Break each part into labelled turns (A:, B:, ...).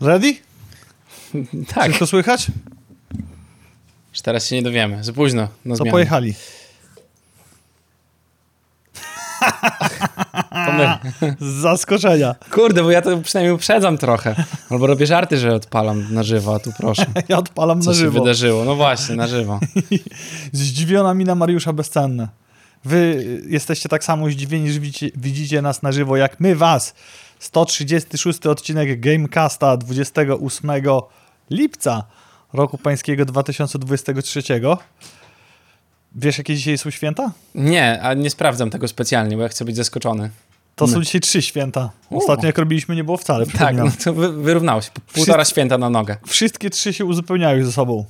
A: Ready?
B: Tak,
A: Wszystko słychać?
B: już teraz się nie dowiemy. Za późno na
A: To
B: zmianę.
A: pojechali. Z zaskoczenia.
B: Kurde, bo ja to przynajmniej uprzedzam trochę. Albo robię żarty, że odpalam na żywo, a tu proszę.
A: Ja odpalam
B: Co
A: na
B: się
A: żywo.
B: wydarzyło? No właśnie, na żywo.
A: Zdziwiona mina Mariusza bezcenne. Wy jesteście tak samo zdziwieni, że widzicie, widzicie nas na żywo, jak my was. 136 odcinek Gamecasta 28 lipca roku pańskiego 2023. Wiesz, jakie dzisiaj są święta?
B: Nie, a nie sprawdzam tego specjalnie, bo ja chcę być zaskoczony.
A: To są
B: No.
A: dzisiaj trzy święta.
B: U.
A: Ostatnio jak robiliśmy nie było wcale,
B: Tak, no to wy, wyrównało się. Półtora święta na nogę.
A: Wszystkie trzy się uzupełniają ze sobą.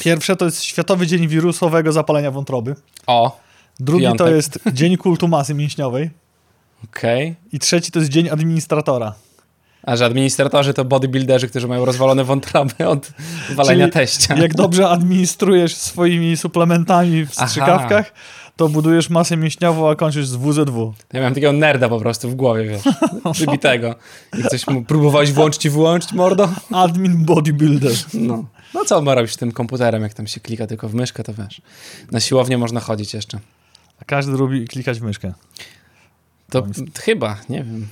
A: Pierwsze to jest Światowy Dzień Wirusowego Zapalenia Wątroby.
B: O,
A: Drugi to
B: Piątek.
A: jest Dzień Kultu Masy Mięśniowej.
B: Okej.
A: I trzeci to jest Dzień Administratora.
B: A że administratorzy to bodybuilderzy, którzy mają rozwalone wątroby od walenia
A: Czyli
B: teścia.
A: Jak dobrze administrujesz swoimi suplementami w
B: Aha.
A: strzykawkach, to budujesz masę mięśniową, a kończysz z WZW.
B: Ja miałem takiego nerda po prostu w głowie, wiesz, przybitego. I coś mu próbowałeś włączyć i wyłączyć, mordo?
A: Admin bodybuilder.
B: No. No co ma robić z tym komputerem, jak tam się klika tylko w myszkę, to wiesz. Na siłownię można chodzić jeszcze.
A: A każdy lubi klikać w myszkę.
B: To chyba, nie wiem.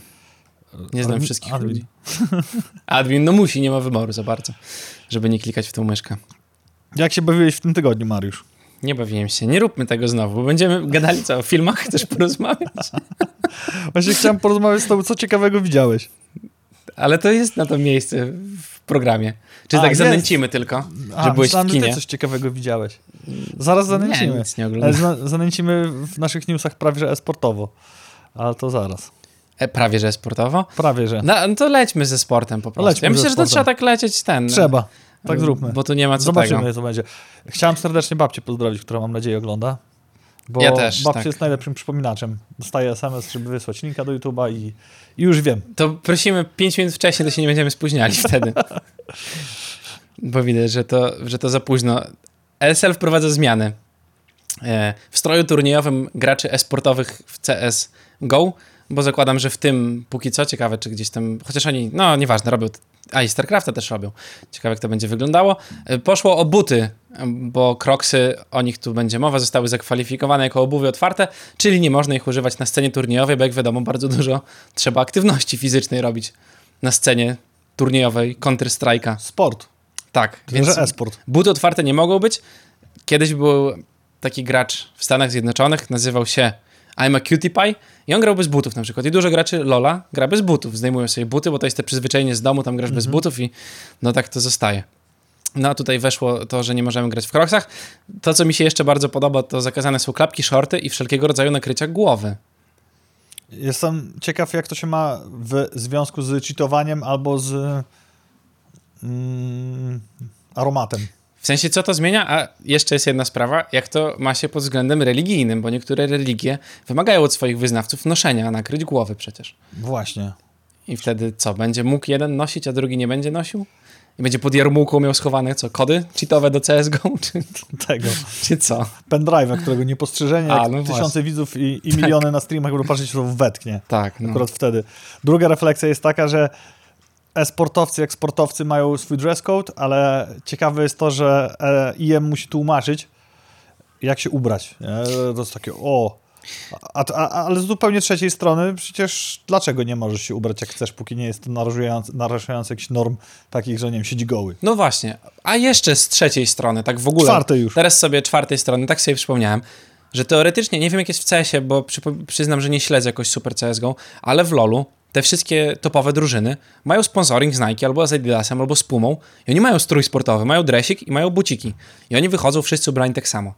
B: Nie znam
A: Admin-
B: wszystkich
A: admin.
B: ludzi. Admin, no musi, nie ma wyboru za bardzo, żeby nie klikać w tą myszkę.
A: Jak się bawiłeś w tym tygodniu, Mariusz?
B: Nie bawiłem się, nie róbmy tego znowu, bo będziemy gadali co, o filmach chcesz porozmawiać?
A: Właśnie chciałem porozmawiać z tobą, co ciekawego widziałeś.
B: Ale to jest na to miejsce w programie. Czy
A: A,
B: tak
A: jest.
B: zanęcimy tylko,
A: A,
B: że byłeś
A: myślałem,
B: w
A: że
B: kinie?
A: ty coś ciekawego widziałeś. Zaraz
B: Nie,
A: zanęcimy.
B: nic nie oglądałem.
A: zna- zanęcimy w naszych newsach prawie, że esportowo. Ale to zaraz.
B: E, prawie, że sportowo?
A: Prawie, że.
B: No, no to lećmy ze sportem po prostu.
A: Lećmy
B: ja myślę, że to trzeba tak lecieć ten.
A: Trzeba. Tak zróbmy.
B: Bo tu nie ma co
A: Zobaczymy,
B: tego.
A: co będzie. Chciałem serdecznie babcię pozdrowić, która mam nadzieję ogląda. Bo
B: Ja też,
A: babcia
B: tak.
A: jest najlepszym przypominaczem. Dostaję SMS, żeby wysłać linka do YouTube'a i, i już wiem.
B: To prosimy 5 minut wcześniej, to się nie będziemy spóźniali wtedy. Bo widać, że to, że to za późno. LSL wprowadza zmiany. E, W stroju turniejowym graczy esportowych w CS GO, bo zakładam, że w tym póki co, ciekawe czy gdzieś tam, chociaż oni, no nieważne, robią, a i StarCrafta też robią. Ciekawe jak to będzie wyglądało. E, Poszło o buty, bo Crocsy, o nich tu będzie mowa, zostały zakwalifikowane jako obuwie otwarte, czyli nie można ich używać na scenie turniejowej, bo jak wiadomo, bardzo dużo trzeba aktywności fizycznej robić na scenie turniejowej Counter-Strike'a.
A: Sport.
B: Tak,
A: Więc... e-sport.
B: buty otwarte nie mogą być. Kiedyś był taki gracz w Stanach Zjednoczonych, nazywał się I'm a Cutie Pie i on grał bez butów na przykład. I dużo graczy Lola gra bez butów. Zdejmują sobie buty, bo to jest te przyzwyczajenie z domu, tam grasz bez butów i no tak to zostaje. No a tutaj weszło to, że nie możemy grać w kroksach. To, co mi się jeszcze bardzo podoba, to zakazane są klapki, shorty i wszelkiego rodzaju nakrycia głowy.
A: Jestem ciekaw, jak to się ma w związku z cheatowaniem albo z mm, aromatem.
B: W sensie, co to zmienia? A jeszcze jest jedna sprawa, jak to ma się pod względem religijnym, bo niektóre religie wymagają od swoich wyznawców noszenia nakryć głowy przecież.
A: Właśnie.
B: I wtedy co? Będzie mógł jeden nosić, a drugi nie będzie nosił? I będzie pod jarmułką miał schowane co? Kody cheatowe do CSGO? Czy,
A: Tego.
B: czy co?
A: Pendrive'a, którego niepostrzeżenie,
B: A, no
A: tysiące
B: właśnie.
A: widzów i, i miliony na streamach będą patrzeć, to wetknie.
B: Tak, no.
A: Akurat wtedy. Druga refleksja jest taka, że e-sportowcy jak sportowcy mają swój dress code, ale ciekawe jest to, że e, IM musi tłumaczyć, jak się ubrać. Nie? To jest takie, o... A, a, ale z zupełnie trzeciej strony, przecież dlaczego nie możesz się ubrać jak chcesz, póki nie jest to narażający, narażający jakichś norm takich, że nie wiem, siedzi goły.
B: No właśnie. A jeszcze z trzeciej strony, tak w ogóle.
A: Czwartej już.
B: Teraz sobie czwartej strony, tak sobie przypomniałem, że teoretycznie, nie wiem jak jest w CS-ie, bo przypo- przyznam, że nie śledzę jakoś super CSGO, ale w LoLu te wszystkie topowe drużyny mają sponsoring z Nike albo z Adidasem, albo z Pumą i oni mają strój sportowy, mają dresik i mają buciki. I oni wychodzą wszyscy ubrani tak samo.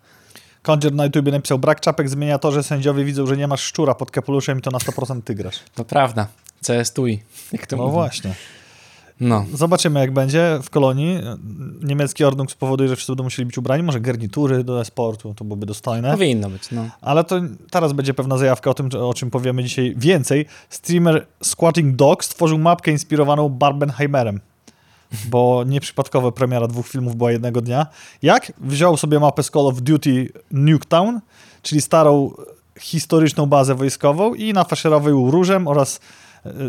A: Kondzier na YouTubie napisał, brak czapek zmienia to, że sędziowie widzą, że nie masz szczura pod kapeluszem i to na 100% ty grasz.
B: To prawda. CS. Jak to
A: No
B: mówią.
A: właśnie.
B: No.
A: Zobaczymy, jak będzie w kolonii. Niemiecki ordnung spowoduje, że wszyscy będą musieli być ubrani. Może garnitury do e-sportu, to byłoby dostojne.
B: Powinno być, no.
A: Ale to teraz będzie pewna zajawka o tym, o czym powiemy dzisiaj więcej. Streamer Squatting Dog stworzył mapkę inspirowaną Barbenheimerem. Bo nieprzypadkowo premiera dwóch filmów była jednego dnia. Jak? Wziął sobie mapę z Call of Duty Nuketown, czyli starą historyczną bazę wojskową i nafaszerował ją różem oraz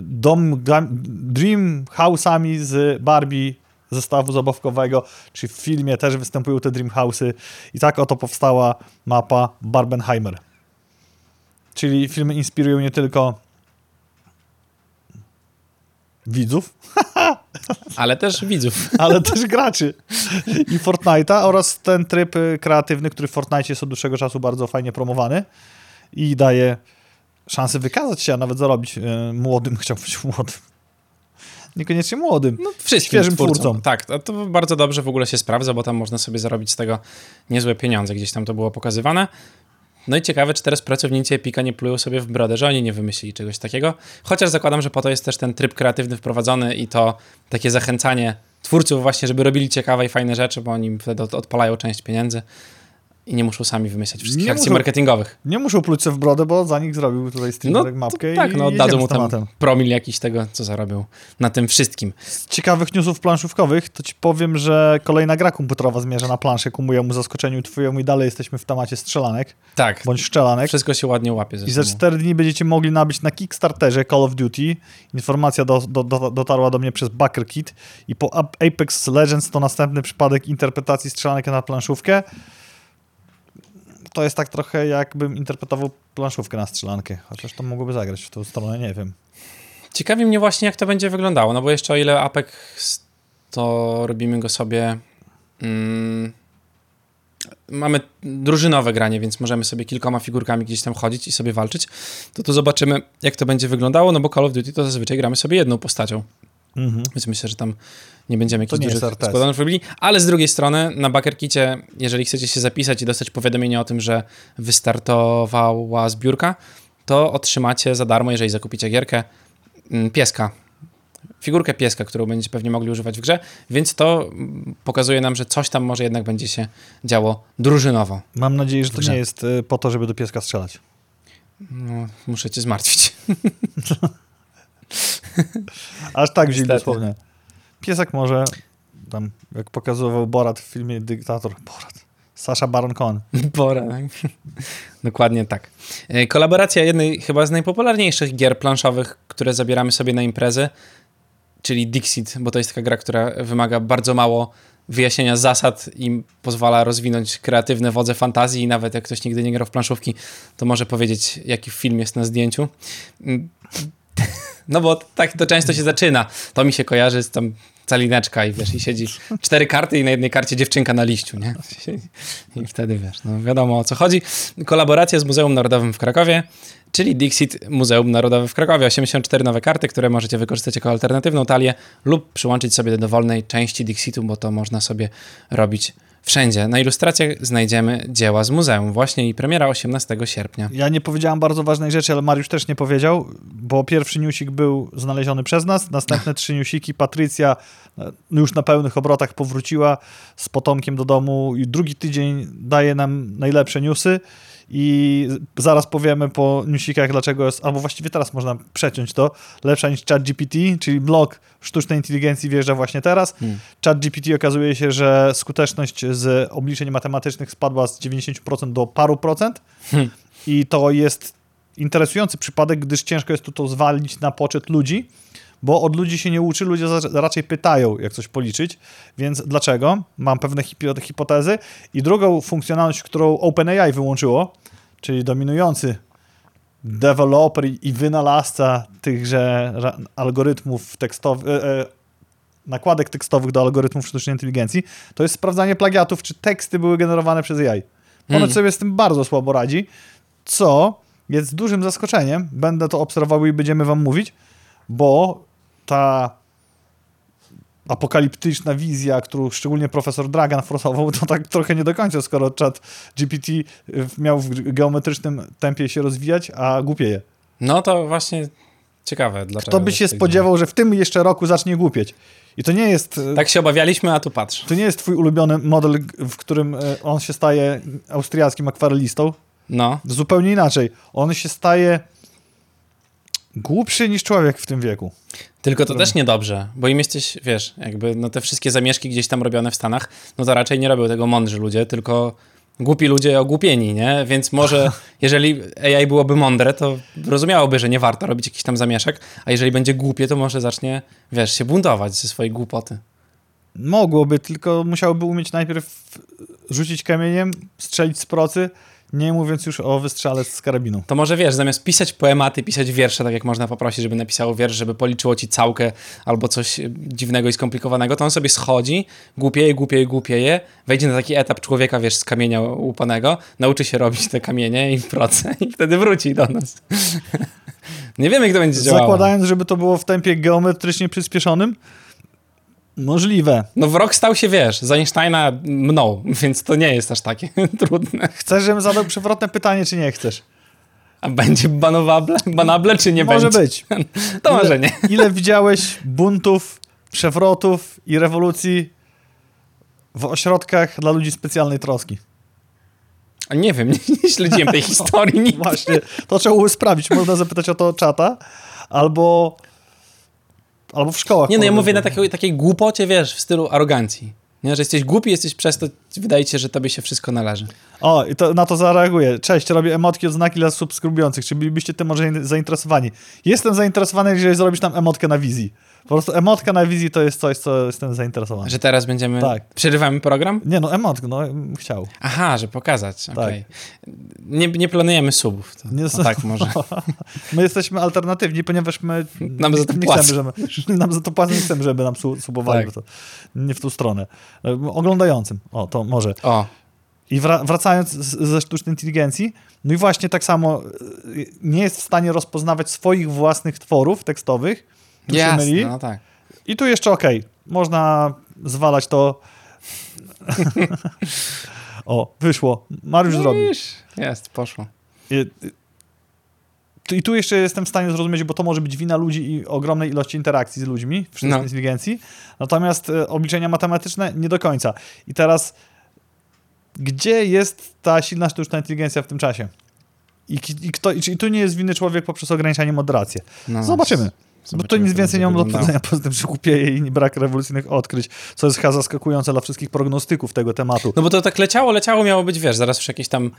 A: dom, Dream House'ami z Barbie zestawu zabawkowego, czy w filmie też występują te Dream House'y i tak oto powstała mapa Barbenheimer. Czyli filmy inspirują nie tylko widzów,
B: ale też widzów,
A: ale też graczy i Fortnite'a oraz ten tryb kreatywny, który w Fortnite jest od dłuższego czasu bardzo fajnie promowany i daje szansę wykazać się, a nawet zarobić y, młodym, chciałbym być młodym, niekoniecznie młodym, no, wszystkim świeżym twórcom. twórcom.
B: Tak, to, to bardzo dobrze w ogóle się sprawdza, bo tam można sobie zarobić z tego niezłe pieniądze, gdzieś tam to było pokazywane. No i ciekawe, czy teraz pracownicy Epika nie plują sobie w brodę, że oni nie wymyślili czegoś takiego. Chociaż zakładam, że po to jest też ten tryb kreatywny wprowadzony i to takie zachęcanie twórców właśnie, żeby robili ciekawe i fajne rzeczy, bo oni wtedy odpalają część pieniędzy i nie muszą sami wymyślać wszystkich nie akcji muszą, marketingowych.
A: Nie muszą pluć w brodę, bo za nich zrobił tutaj streamer no, mapkę
B: tak, no oddadzą mu tam promil jakiś tego, co zarobił na tym wszystkim.
A: Z ciekawych newsów planszówkowych, to ci powiem, że kolejna gra komputerowa zmierza na planszę ku mojemu zaskoczeniu twojemu i dalej jesteśmy w temacie strzelanek.
B: Tak.
A: Bądź szczelanek.
B: Wszystko się ładnie łapie.
A: I za 4 dni będziecie mogli nabyć na Kickstarterze Call of Duty. Informacja do, do, do, dotarła do mnie przez Backer Kit i po Apex Legends to następny przypadek interpretacji strzelanek na planszówkę to jest tak trochę jakbym interpretował planszówkę na strzelankę, chociaż to mogłoby zagrać w tą stronę, nie wiem.
B: Ciekawi mnie właśnie, jak to będzie wyglądało, no bo jeszcze o ile Apex to robimy go sobie... Mm, mamy drużynowe granie, więc możemy sobie kilkoma figurkami gdzieś tam chodzić i sobie walczyć, to tu zobaczymy, jak to będzie wyglądało, no bo Call of Duty to zazwyczaj gramy sobie jedną postacią. Mhm. Więc myślę, że tam nie będziemy jakichś dużych składanów robili. Ale z drugiej strony na Backerkicie, jeżeli chcecie się zapisać i dostać powiadomienie o tym, że wystartowała zbiórka, to otrzymacie za darmo, jeżeli zakupicie gierkę, mm, pieska. Figurkę pieska, którą będziecie pewnie mogli używać w grze, więc to pokazuje nam, że coś tam może jednak będzie się działo drużynowo.
A: Mam nadzieję, że to nie jest y, po to, żeby do pieska strzelać.
B: No, muszę cię zmartwić.
A: Aż tak wzięli dosłownie. Piesek może, tam jak pokazywał Borat w filmie Dyktator, Borat, Sasha Baron Cohen.
B: Borat, dokładnie tak. E, kolaboracja jednej chyba z najpopularniejszych gier planszowych, które zabieramy sobie na imprezy, czyli Dixit, bo to jest taka gra, która wymaga bardzo mało wyjaśnienia zasad i pozwala rozwinąć kreatywne wodze fantazji i nawet jak ktoś nigdy nie grał w planszówki, to może powiedzieć, jaki film jest na zdjęciu. No bo tak to często się zaczyna. To mi się kojarzy z tam calineczka i wiesz, i siedzi cztery karty i na jednej karcie dziewczynka na liściu, nie? I wtedy wiesz, no wiadomo o co chodzi. Kolaboracja z Muzeum Narodowym w Krakowie, czyli Dixit Muzeum Narodowe w Krakowie. 84 nowe karty, które możecie wykorzystać jako alternatywną talię lub przyłączyć sobie do dowolnej części Dixitu, bo to można sobie robić Wszędzie. Na ilustracjach znajdziemy dzieła z muzeum. Właśnie i premiera 18 sierpnia.
A: Ja nie powiedziałam bardzo ważnej rzeczy, ale Mariusz też nie powiedział, bo pierwszy newsik był znaleziony przez nas, następne trzy newsiki Patrycja e, już na pełnych obrotach powróciła z potomkiem do domu i drugi tydzień daje nam najlepsze newsy i zaraz powiemy po newsikach, dlaczego jest, albo właściwie teraz można przeciąć to, lepsza niż ChatGPT, czyli blok sztucznej inteligencji wjeżdża właśnie teraz. Hmm. ChatGPT okazuje się, że skuteczność z obliczeń matematycznych spadła z 90% do paru procent hmm. i to jest interesujący przypadek, gdyż ciężko jest tu to zwalić na poczet ludzi, bo od ludzi się nie uczy, ludzie raczej pytają, jak coś policzyć, więc dlaczego? Mam pewne hipotezy. I drugą funkcjonalność, którą OpenAI wyłączyło, czyli dominujący deweloper i wynalazca tychże algorytmów tekstowych, e, e, nakładek tekstowych do algorytmów sztucznej inteligencji, to jest sprawdzanie plagiatów, czy teksty były generowane przez AI. Ponoć hmm. sobie z tym bardzo słabo radzi, co jest dużym zaskoczeniem. Będę to obserwował i będziemy wam mówić, bo ta apokaliptyczna wizja, którą szczególnie profesor Dragan forsował, to tak trochę nie do końca, skoro czat GPT miał w geometrycznym tempie się rozwijać, a głupieje.
B: No to właśnie ciekawe.
A: Dlaczego Kto by się spodziewał, że w tym jeszcze roku zacznie głupieć? I to nie jest...
B: E, tak się obawialiśmy, a tu patrz.
A: To nie jest twój ulubiony model, w którym e, on się staje austriackim akwarelistą.
B: No.
A: Zupełnie inaczej. On się staje głupszy niż człowiek w tym wieku.
B: Tylko to też niedobrze, bo im jesteś, wiesz, jakby no te wszystkie zamieszki gdzieś tam robione w Stanach, no to raczej nie robią tego mądrzy ludzie, tylko głupi ludzie ogłupieni, nie? Więc może, jeżeli AI byłoby mądre, to rozumiałoby, że nie warto robić jakiś tam zamieszek, a jeżeli będzie głupie, to może zacznie, wiesz, się buntować ze swojej głupoty.
A: Mogłoby, tylko musiałoby umieć najpierw rzucić kamieniem, strzelić z procy, nie mówiąc już o wystrzale z karabinu.
B: To może wiesz, zamiast pisać poematy, pisać wiersze, tak jak można poprosić, żeby napisało wiersz, żeby policzyło ci całkę albo coś dziwnego i skomplikowanego, to on sobie schodzi, głupieje, głupieje, głupieje, wejdzie na taki etap człowieka, wiesz, z kamienia łupanego, nauczy się robić te kamienie i proce i wtedy wróci do nas. Nie wiemy, jak to będzie działało.
A: Zakładając, żeby to było w tempie geometrycznie przyspieszonym, Możliwe.
B: No wrok stał się, wiesz, z Einsteina mną, więc to nie jest aż takie trudne.
A: Chcesz, żebym zadał przewrotne pytanie, czy nie chcesz?
B: A będzie banowable, banable, czy nie
A: może
B: będzie?
A: być.
B: to
A: ile,
B: może nie.
A: Ile widziałeś buntów, przewrotów i rewolucji w ośrodkach dla ludzi specjalnej troski?
B: A nie wiem, nie, nie śledziłem tej historii. Nigdy.
A: Właśnie, to trzeba sprawdzić. Można zapytać o to czata, albo Albo w szkołach.
B: Nie, no ja mówię na takiej, takiej głupocie, wiesz, w stylu arogancji. Nie, że jesteś głupi, jesteś przez to, wydaje ci się, że tobie się wszystko należy.
A: O, i to, na to zareaguję. Cześć, robię emotki odznaki dla subskrybujących. Czy bylibyście tym może zainteresowani? Jestem zainteresowany, jeżeli zrobisz tam emotkę na wizji. Po prostu emotka na wizji to jest coś, co jestem zainteresowany.
B: Że teraz będziemy...
A: Tak.
B: Przerywamy program?
A: Nie, no emotkę, no chciał.
B: Aha, że pokazać. Okay. Tak. Nie, nie planujemy subów, to, nie to tak może.
A: my jesteśmy alternatywni, ponieważ my
B: nam za to
A: nie
B: płacą.
A: chcemy, żeby, nam za to płacą, nie chcemy, żeby nam subowali, tak. to nie w tą stronę. Oglądającym, o, to może.
B: O.
A: I wracając ze sztucznej inteligencji, no i właśnie tak samo e, nie jest w stanie rozpoznawać swoich własnych tworów tekstowych, tu
B: Jasne,
A: się myli.
B: No tak.
A: I tu jeszcze okay. można zwalać to. o, wyszło. Mariusz no zrobił.
B: Jest, poszło.
A: I, I, tu jeszcze jestem w stanie zrozumieć, bo to może być wina ludzi i ogromnej ilości interakcji z ludźmi w sztucznej no. inteligencji. Natomiast e, obliczenia matematyczne nie do końca. I teraz, gdzie jest ta silna sztuczna inteligencja w tym czasie? I, i, kto, i, i tu nie jest winy człowiek poprzez ograniczanie moderacji. No, Zobaczymy. Bo to nic więcej nie mam do powiedzenia, poza tym, że głupieje i brak rewolucyjnych odkryć, co jest chyba zaskakujące dla wszystkich prognostyków tego tematu.
B: No bo to tak leciało, leciało, miało być, wiesz, zaraz już jakieś tam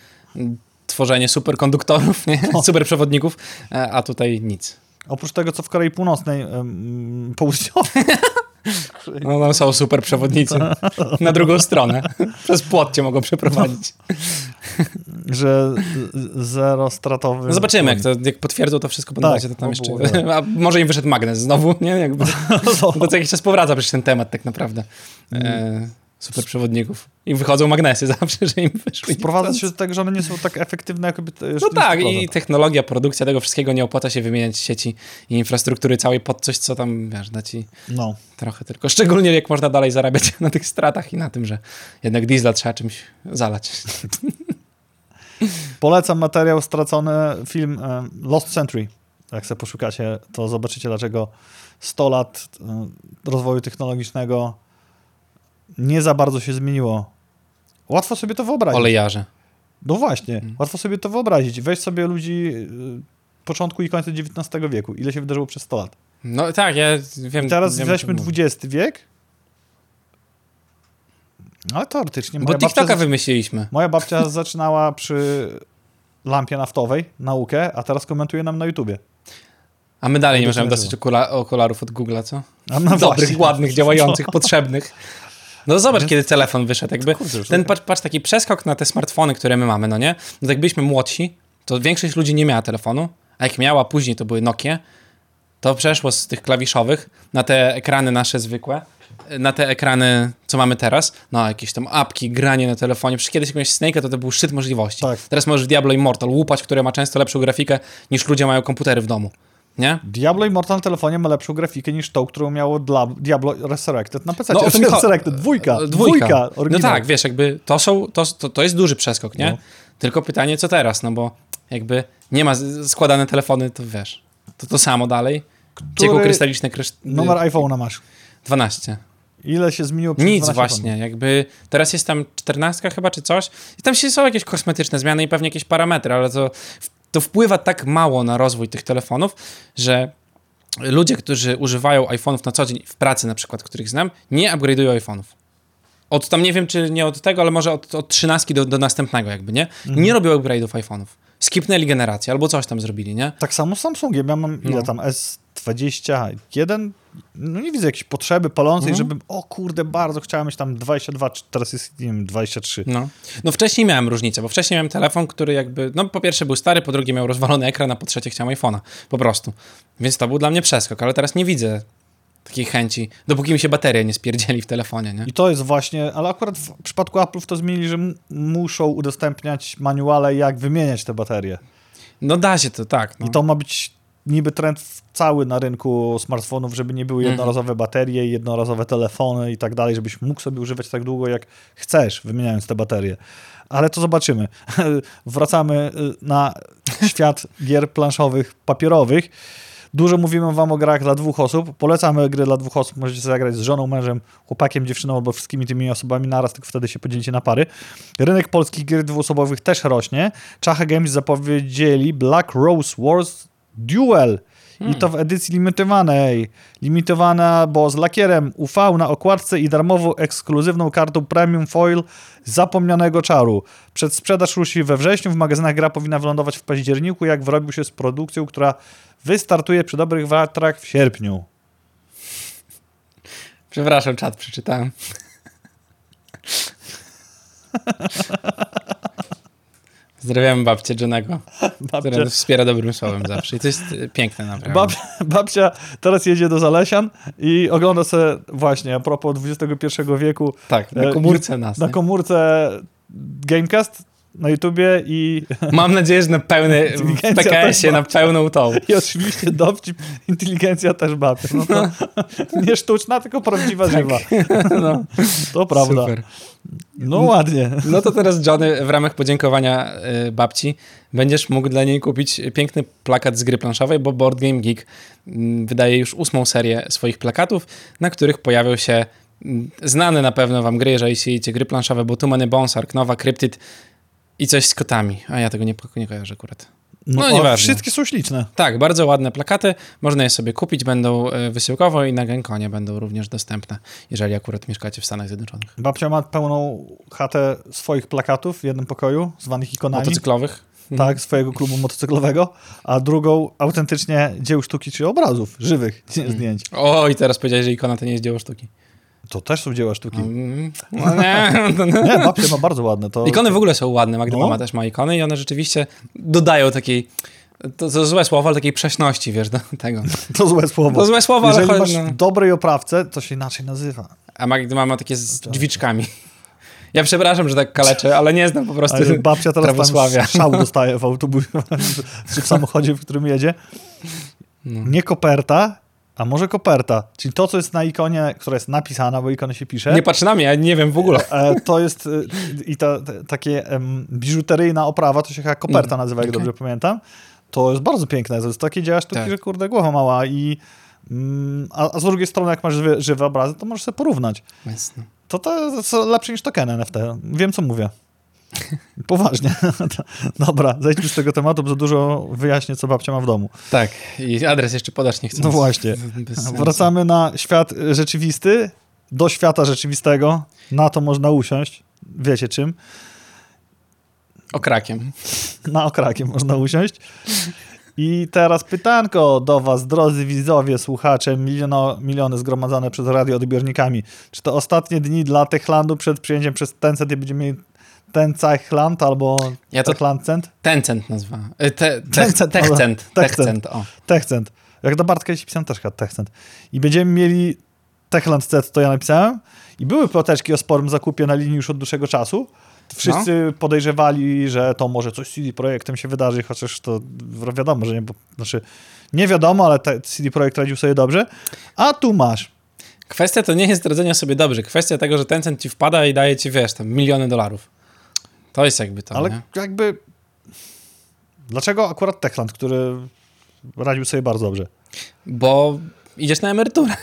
B: tworzenie superkonduktorów, nie? No. superprzewodników, e, a tutaj nic.
A: Oprócz tego, co w Korei Północnej, um, południowej,
B: No są super przewodnicy. Na drugą stronę. Przez płot cię mogą przeprowadzić.
A: Że zero stratowy.
B: No zobaczymy, jak, to, jak potwierdzą to wszystko po tak, to tam jeszcze... A może im wyszedł magnes znowu, nie? Jakby, bo co jakiś czas powraca przecież ten temat tak naprawdę. E, super przewodników. I wychodzą magnesy zawsze, że im wyszły.
A: Sprowadza się do tego, że one nie są tak efektywne, jakby...
B: No tak, i technologia, produkcja tego wszystkiego nie opłaca się wymieniać sieci i infrastruktury całej pod coś, co tam, wiesz, da ci no. trochę tylko. Szczególnie jak można dalej zarabiać na tych stratach i na tym, że jednak diesla trzeba czymś zalać.
A: Polecam materiał stracony, film e, Lost Century. Jak sobie poszukacie, to zobaczycie, dlaczego 100 lat e, rozwoju technologicznego nie za bardzo się zmieniło. Łatwo sobie to wyobrazić.
B: Olejarze.
A: No właśnie, hmm. łatwo sobie to wyobrazić. Weź sobie ludzi y, początku i końca XIX wieku. Ile się wydarzyło przez 100 lat.
B: No tak, ja wiem.
A: I teraz
B: wiem,
A: weźmy XX wiek. Ale teoretycznie.
B: Bo TikToka wymyśliliśmy.
A: Moja babcia zaczynała przy lampie naftowej naukę, a teraz komentuje nam na YouTubie.
B: A my dalej nie możemy dostać okula okularów od Google'a, co?
A: A no
B: Dobrych,
A: właśnie.
B: ładnych, działających, potrzebnych. No zobacz, kiedy telefon wyszedł. Jakby ten, patrz, patrz, taki przeskok na te smartfony, które my mamy, no nie? No jak byliśmy młodsi, to większość ludzi nie miała telefonu, a jak miała później, to były Nokie, to przeszło z tych klawiszowych na te ekrany nasze zwykłe, na te ekrany, co mamy teraz, no jakieś tam apki, granie na telefonie. Przecież kiedyś jakąś Snake'a to, to był szczyt możliwości.
A: Tak.
B: Teraz możesz Diablo Immortal łupać, które ma często lepszą grafikę niż ludzie mają komputery w domu. Nie?
A: Diablo Immortal telefonie ma lepszą grafikę niż tą, którą miało dla Diablo Resurrected na PC.
B: No,
A: o tym Resurrected, dwójka,
B: e, dwójka. dwójka
A: no
B: tak, wiesz, jakby to są, to, to, to jest duży przeskok, nie? No. Tylko pytanie, co teraz, no bo jakby nie ma składane telefony, to wiesz, to to samo dalej. Ciekło krystaliczne krysz...
A: Numer iPhone'a masz.
B: 12.
A: Ile się zmieniło przez
B: Nic właśnie, jakby teraz jest tam 14 chyba czy coś i tam się są jakieś kosmetyczne zmiany i pewnie jakieś parametry, ale to to wpływa tak mało na rozwój tych telefonów, że ludzie, którzy używają iPhone'ów na co dzień w pracy na przykład, których znam, nie upgrade'ują iPhone'ów. Od tam nie wiem, czy nie od tego, ale może od, od 13 do, do następnego jakby, nie?
A: Mhm.
B: Nie robią upgrade'ów iPhone'ów. Skipnęli generację albo coś tam zrobili, nie?
A: Tak samo z Samsungiem. Ja mam ile
B: No.
A: tam S21? No nie widzę jakiejś potrzeby palącej,
B: Mhm.
A: żebym, o kurde, bardzo chciałem mieć tam 22, czy teraz jest, nie wiem, 23.
B: No. no wcześniej miałem różnicę, bo wcześniej miałem telefon, który jakby, no po pierwsze był stary, po drugie miał rozwalony ekran, a po trzecie chciałem iPhone'a, po prostu. Więc to był dla mnie przeskok, ale teraz nie widzę takiej chęci, dopóki mi się bateria nie spierdzieli w telefonie, nie?
A: I to jest właśnie, ale akurat w przypadku Apple'ów to zmienili, że muszą udostępniać manuale, jak wymieniać te baterie.
B: No da się to, tak. No.
A: I to ma być niby trend cały na rynku smartfonów, żeby nie były
B: Mhm.
A: jednorazowe baterie, jednorazowe telefony i tak dalej, żebyś mógł sobie używać tak długo, jak chcesz, wymieniając te baterie. Ale to zobaczymy. Wracamy y, na świat gier planszowych, papierowych. Dużo mówimy wam o grach dla dwóch osób. Polecamy gry dla dwóch osób. Możecie zagrać z żoną, mężem, chłopakiem, dziewczyną albo wszystkimi tymi osobami naraz, tylko wtedy się podzielicie na pary. Rynek polskich gier dwuosobowych też rośnie. Czacha Games zapowiedzieli Black Rose Wars Duel. I to w edycji limitowanej. Limitowana, bo z lakierem UV na okładce i darmową ekskluzywną kartą Premium Foil zapomnianego czaru. Przedsprzedaż ruszy we wrześniu, w magazynach gra powinna wylądować w październiku, jak wyrobił się z produkcją, która wystartuje przy dobrych watrach w sierpniu.
B: Przepraszam, czat przeczytałem. Pozdrawiam babcię Johnego, która
A: Babcia,
B: nas wspiera dobrym słowem zawsze. I to jest e, piękne naprawdę.
A: bab, babcia teraz jedzie do Zalesian i ogląda sobie właśnie, a propos XXI wieku,
B: tak, na
A: e,
B: komórce nas.
A: na komórce Gamecast na YouTubie i,
B: Mam nadzieję, że na pełny, w PKS-ie na pełną tą.
A: i oczywiście dowcip, inteligencja też babcia. No to nie sztuczna, tylko prawdziwa, żywa.
B: No,
A: To prawda.
B: super.
A: No ładnie.
B: No to teraz Johnny w ramach podziękowania y, babci będziesz mógł dla niej kupić piękny plakat z gry planszowej, bo Board Game Geek mm, wydaje już ósmą serię swoich plakatów, na których pojawią się mm, znane na pewno wam gry, jeżeli siedzicie gry planszowe, bo Too Many Bones, Ark Nova, Cryptid i coś z kotami. A ja tego nie, nie kojarzę akurat. No,
A: a
B: nieważne.
A: Wszystkie są śliczne.
B: Tak, bardzo ładne plakaty. Można je sobie kupić, będą y, wysyłkowo i na Genkonie będą również dostępne, jeżeli akurat mieszkacie w Stanach Zjednoczonych.
A: Babcia ma pełną chatę swoich plakatów w jednym pokoju, zwanych ikonami.
B: Motocyklowych.
A: Tak, swojego klubu motocyklowego, a drugą autentycznie dzieł sztuki, czy obrazów żywych,
B: Mhm.
A: zdjęć.
B: O, i teraz powiedziałeś, że ikona to nie jest dzieło sztuki.
A: To też są dzieła sztuki.
B: Mm, No nie, to nie.
A: Ma bardzo ładne. To,
B: Ikony w ogóle są ładne, Magda
A: No.
B: mama też ma ikony i one rzeczywiście dodają takiej, to, to złe słowo, ale takiej prześności, wiesz, do tego.
A: to złe słowo.
B: To złe słowo, ale
A: Jeżeli
B: chodzi,
A: masz
B: no.
A: dobrej oprawce, to się inaczej nazywa.
B: A Magda mama takie z drzwiczkami. Ja przepraszam, że tak kaleczę, ale nie znam po prostu
A: Ale babcia teraz tam szał dostaje w autobusie, czy w samochodzie, w którym jedzie.
B: No.
A: Nie koperta, a może koperta. Czyli to, co jest na ikonie, która jest napisana, bo ikonę się pisze.
B: Nie patrz na mnie, ja nie wiem w ogóle.
A: E, to jest e, i ta, te, takie em, biżuteryjna oprawa, to się chyba koperta nazywa, jak
B: okej.
A: dobrze pamiętam. To jest bardzo piękne. To jest takie dzieła sztuki,
B: Tak.
A: że kurde, głowa mała i mm, a, a z drugiej strony, jak masz żywe, żywe obrazy, to możesz sobie porównać.
B: Jasne.
A: To to jest lepsze niż token NFT. Wiem, co mówię. Poważnie. Dobra, zejdźmy z tego tematu, bo za dużo wyjaśnię, co babcia ma w domu.
B: Tak, i adres jeszcze podać nie chcę.
A: No właśnie. Wracamy na świat rzeczywisty, do świata rzeczywistego. Na to można usiąść. Wiecie czym?
B: Okrakiem.
A: Na okrakiem można usiąść. I teraz pytanko do was, drodzy widzowie, słuchacze, miliono, miliony zgromadzone przez radioodbiornikami. Czy to ostatnie dni dla Techlandu przed przyjęciem przez Tencent i będziemy mieli Tencent albo
B: Ja to-
A: Techland Cent?
B: Tencent nazwa. E, Te, te,
A: Tencent,
B: Techcent. Techcent, o.
A: Techcent. Jak do Bartka jeśli pisałem też Techcent. I będziemy mieli Techland Cent, to ja napisałem. I były ploteczki o sporym zakupie na linii już od dłuższego czasu. Wszyscy
B: No.
A: podejrzewali, że to może coś z CD Projektem się wydarzy, chociaż to wiadomo, że nie, bo, znaczy nie wiadomo, ale te CD Projekt radził sobie dobrze. A tu masz.
B: Kwestia to nie jest radzenia sobie dobrze. Kwestia tego, że Tencent ci wpada i daje ci, wiesz, tam miliony dolarów. To jest jakby to,
A: ale
B: nie?
A: jakby dlaczego akurat Techland, który radził sobie bardzo dobrze?
B: Bo idziesz na emeryturę.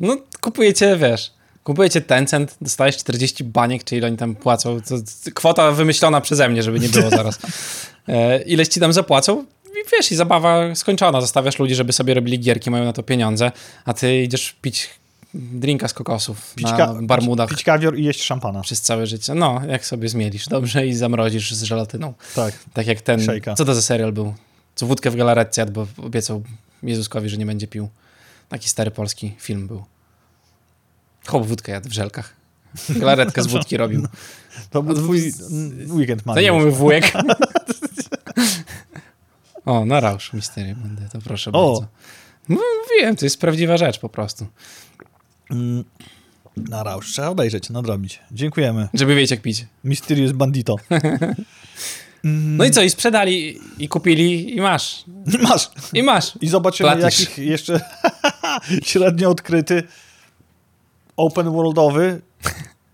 B: No, kupujecie, wiesz, kupujecie Tencent, dostajesz 40 baniek, czy ile oni tam płacą. To kwota wymyślona przeze mnie, żeby nie było zaraz. E, ileś ci tam zapłacą i wiesz, i zabawa skończona. Zostawiasz ludzi, żeby sobie robili gierki, mają na to pieniądze, a ty idziesz pić drinka z kokosów
A: Pić,
B: na Barmudach
A: pić kawior i jeść szampana.
B: przez całe życie. No, jak sobie zmielisz, dobrze, i zamrozisz z żelatyną.
A: Tak.
B: Tak jak ten,
A: Szejka.
B: co to za serial był? Co wódkę w galaretce jadł, bo obiecał Jezuskowi, że nie będzie pił. Taki stary polski film był. Chłop wódkę jadł w żelkach. Galaretkę z wódki robił.
A: To był twój mm, weekend
B: To nie mówię wujek. o, na rausz misterię będę, to proszę
A: O.
B: bardzo. No, Mówiłem, to jest prawdziwa rzecz po prostu.
A: Mm, Na rausz. Trzeba obejrzeć, nadrobić. Dziękujemy.
B: Żeby wiedzieć jak pić.
A: Mysterious Bandito.
B: No i co, i sprzedali, i kupili, i masz.
A: Masz.
B: I masz.
A: I zobaczymy,
B: Platisz.
A: jakich jeszcze średnio odkryty open worldowy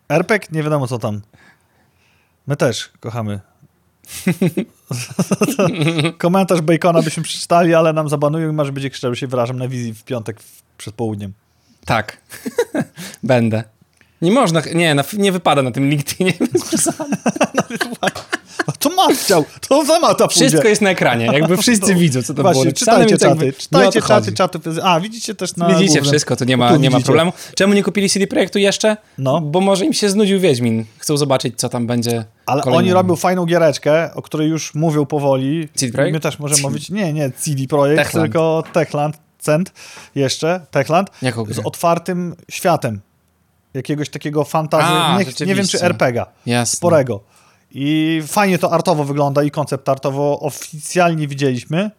A: RPG, nie wiadomo co tam. My też kochamy. Komentarz Bacona byśmy przeczytali, ale nam zabanują i masz będzie krzyczał, się wyrażam na wizji w piątek przed południem.
B: Tak. Będę. Nie można, nie, na, nie wypada na tym LinkedInie.
A: to Mat chciał, to za Mata pójdzie.
B: Wszystko jest na ekranie, jakby wszyscy widzą, co to było
A: Właśnie,
B: napisane,
A: czytajcie
B: jakby
A: czaty,
B: o
A: czytajcie czaty, czatów. A, widzicie też na
B: Widzicie
A: głównym.
B: wszystko, to nie
A: Tu
B: ma, nie ma problemu. Czemu nie kupili CD Projektu jeszcze?
A: No.
B: Bo może im się znudził Wiedźmin. Chcą zobaczyć, co tam będzie
A: Ale
B: kolejnego.
A: oni robią fajną giereczkę, o której już mówią powoli.
B: CD Projekt?
A: My też możemy mówić, nie, nie CD Projekt,
B: Techland.
A: tylko Techland, Cent jeszcze, Techland, z otwartym światem. Jakiegoś takiego fantazy,
B: A,
A: nie, nie wiem czy RPGa,
B: Jasne.
A: sporego. I fajnie to artowo wygląda i koncept artowo oficjalnie widzieliśmy.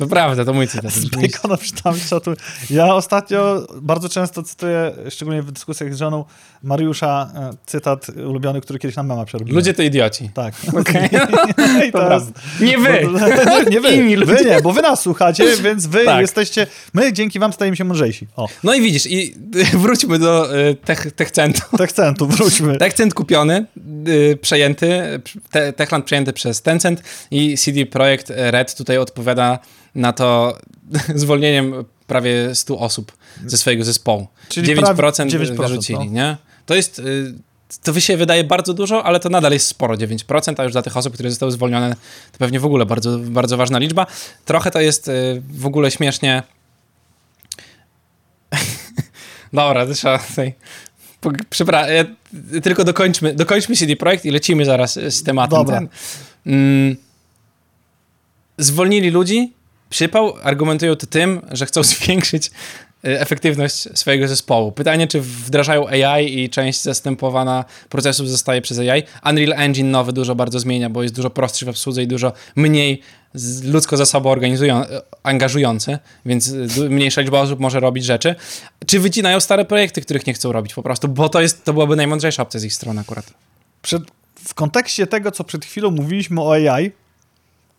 B: To prawda, to mój cytat.
A: Z Bacona z czatu. Ja ostatnio bardzo często cytuję, szczególnie w dyskusjach z żoną, Mariusza, e, cytat ulubiony, który kiedyś nam mama przerobił.
B: Ludzie to idioci.
A: Tak. I jest,
B: prawda. Nie wy!
A: nie, nie wy,
B: Inni ludzie.
A: wy nie, bo wy nas słuchacie, więc wy
B: Tak.
A: jesteście, my dzięki wam stajemy się mądrzejsi. O,
B: No i widzisz, i wróćmy do y, tech, techcentu.
A: Techcentu, wróćmy.
B: Techcent kupiony, y, przejęty, te, Techland przejęty przez Tencent i CD Projekt Red tutaj odpowiada na to zwolnieniem prawie 100 osób ze swojego zespołu.
A: Czyli
B: 9%,
A: prawie 9%,
B: wyrzucili,
A: no.
B: nie? To jest... y, To wy się wydaje bardzo dużo, ale to nadal jest sporo, 9%, a już dla tych osób, które zostały zwolnione, to pewnie w ogóle bardzo, bardzo ważna liczba. Trochę to jest y, w ogóle śmiesznie... Dobra, to trzeba tutaj... Przepraszam, ja, tylko dokończmy, dokończmy CD Projekt i lecimy zaraz z tematem.
A: Dobra.
B: Mm, zwolnili ludzi, przypał, argumentują to tym, że chcą zwiększyć y, efektywność swojego zespołu. Pytanie, czy wdrażają AI i część zastępowana procesów zostaje przez AI. Unreal Engine nowy dużo bardzo zmienia, bo jest dużo prostszy w obsłudze i dużo mniej ludzko zasobo organizują, angażujący, więc y, mniejsza liczba osób może robić rzeczy. Czy wycinają stare projekty, których nie chcą robić po prostu, bo to, jest, to byłaby najmądrzejsza opcja z ich strony akurat.
A: Przed, w kontekście tego, co przed chwilą mówiliśmy o AI,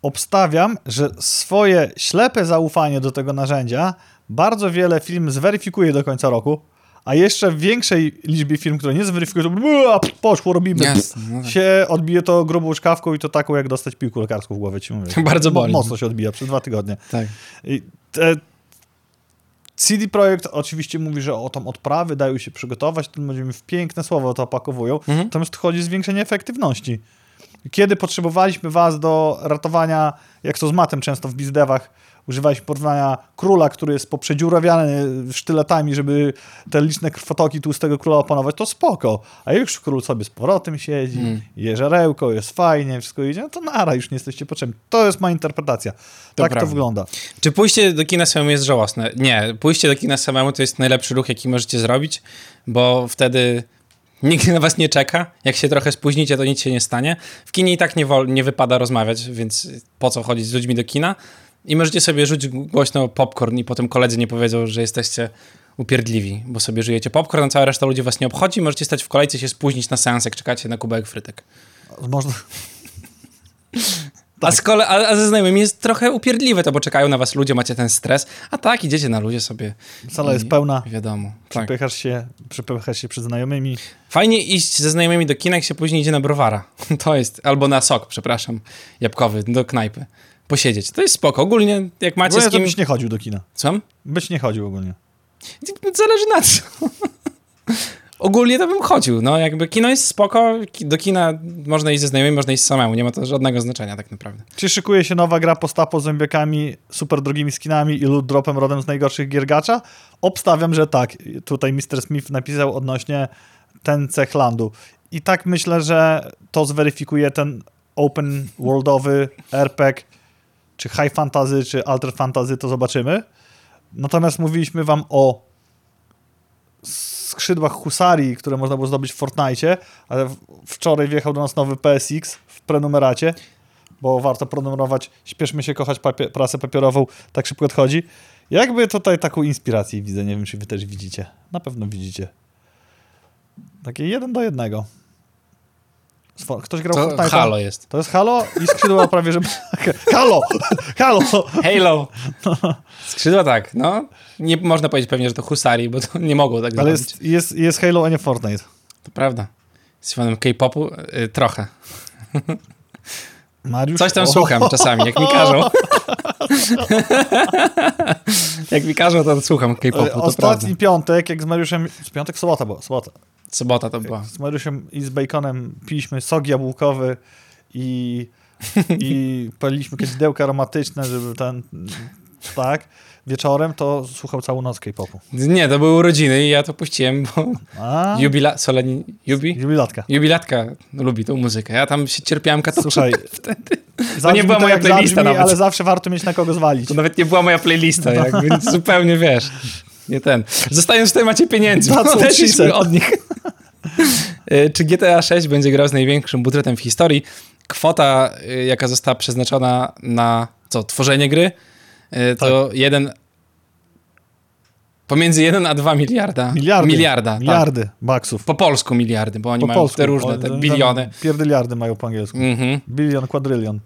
A: obstawiam, że swoje ślepe zaufanie do tego narzędzia bardzo wiele firm zweryfikuje do końca roku, a jeszcze w większej liczbie firm, które nie zweryfikują, to "Ua, pff, poszło, robimy.
B: Jasne, no tak.
A: się odbije to grubą szkawką i to taką, jak dostać piłkę lekarską w głowę, ci mówię.
B: Bardzo boli.
A: Mocno się odbija, przez dwa tygodnie.
B: Tak.
A: Te, CD Projekt oczywiście mówi, że o tam odprawy dają się przygotować, to będziemy w piękne słowa to opakowują,
B: Mhm.
A: natomiast chodzi o zwiększenie efektywności. Kiedy potrzebowaliśmy was do ratowania, jak to z matem często w bizdewach, używaliśmy porównania króla, który jest poprzedziurawiany sztyletami, żeby te liczne krwotoki tłustego króla opanować, to spoko. A już król sobie z powrotem siedzi,
B: Mm.
A: je żerełko, jest fajnie, wszystko idzie, no to nara, już nie jesteście potrzebni. To jest moja interpretacja. tak
B: prawda.
A: to wygląda.
B: Czy pójście do kina samemu jest żałosne? Nie, pójście do kina samemu to jest najlepszy ruch, jaki możecie zrobić, bo wtedy nikt na was nie czeka. Jak się trochę spóźnicie, to nic się nie stanie. W kinie i tak nie, wol, nie wypada rozmawiać, więc po co chodzić z ludźmi do kina? I możecie sobie rzucić głośno popcorn i potem koledzy nie powiedzą, że jesteście upierdliwi, bo sobie żyjecie popcorn, a cała reszta ludzi was nie obchodzi. Możecie stać w kolejce, się spóźnić na seans, jak czekacie na kubełek frytek.
A: Można...
B: A, z kole- a, a ze znajomymi jest trochę upierdliwe to, bo czekają na was ludzie, macie ten stres, a tak, idziecie na ludzie sobie.
A: Sala jest pełna,
B: Wiadomo. Tak.
A: przepychasz się, przepychasz się przed znajomymi.
B: Fajnie iść ze znajomymi do kina, jak się później idzie na browara. To jest, albo na sok, przepraszam, jabłkowy, do knajpy. Posiedzieć. To jest spoko. Ogólnie, jak macie
A: Ogólnie
B: z kim...
A: byś nie chodził do kina.
B: Co?
A: Byś nie chodził ogólnie.
B: Zależy na co. ogólnie to bym chodził, no jakby kino jest spoko, do kina można iść ze znajomymi, można iść samemu, nie ma to żadnego znaczenia tak naprawdę.
A: Czy szykuje się nowa gra postapo z zombiakami, super drogimi skinami i loot dropem rodem z najgorszych gier gacza? Obstawiam, że tak. Tutaj Mr. Smith napisał odnośnie ten cech landu. I tak myślę, że to zweryfikuje ten open worldowy RPG, czy high fantasy, czy alter fantasy, to zobaczymy. Natomiast mówiliśmy wam o skrzydłach husarii, które można było zdobyć w Fortnite, ale wczoraj wjechał do nas nowy PSX w prenumeracie, bo warto prenumerować. Śpieszmy się kochać papie- prasę papierową, tak szybko odchodzi. Jakby tutaj taką inspirację widzę, nie wiem, czy wy też widzicie. Na pewno widzicie. Takie jeden do jednego. Ktoś grał w
B: To
A: Fortnite?
B: Halo jest.
A: To jest Halo i skrzydła prawie, że... Halo! Halo!
B: Halo! Skrzydła tak, no. Nie można powiedzieć pewnie, że to Husari, bo to nie mogło tak
A: Ale
B: zrobić.
A: jest, jest, jest Halo, a nie Fortnite.
B: To prawda. Jest fanem K-popu? Y, trochę.
A: Mariusz?
B: Coś tam
A: O,
B: słucham czasami, jak mi każą. jak mi każą, to słucham K-popu.
A: Ostatni piątek, jak z Mariuszem... Z piątek? Sobota była, sobota.
B: Sobota to była.
A: Z Mariuszem i z Baconem piliśmy sok jabłkowy i, i paliliśmy kadzidełka aromatyczne, żeby ten... Tak. Wieczorem to słuchał całą noc K-popu.
B: Nie, to były urodziny i ja to puściłem, bo
A: A?
B: jubila... Soleni... Jubi?
A: Jubilatka.
B: Jubilatka lubi tą muzykę. Ja tam się cierpiałem katowczukiem
A: Słuchaj, zabrzmi
B: nie była
A: to
B: moja playlista
A: zabrzmi,
B: nawet.
A: ale zawsze warto mieć na kogo zwalić.
B: To nawet nie była moja playlista, jakby zupełnie wiesz. Nie ten. Zostając w temacie pieniędzy, odeszliśmy od nich. Y, Czy GTA 6 będzie grał z największym budżetem w historii? Kwota, y, jaka została przeznaczona na co, tworzenie gry, y, to
A: Tak.
B: jeden pomiędzy 1 a 2 miliarda.
A: Miliardy.
B: Miliarda, tak.
A: Miliardy baksów.
B: Po polsku miliardy, bo oni
A: Po
B: mają
A: polsku.
B: te różne, te biliony.
A: Pierdyliardy mają po angielsku.
B: Mhm.
A: Bilion, kwadrylion.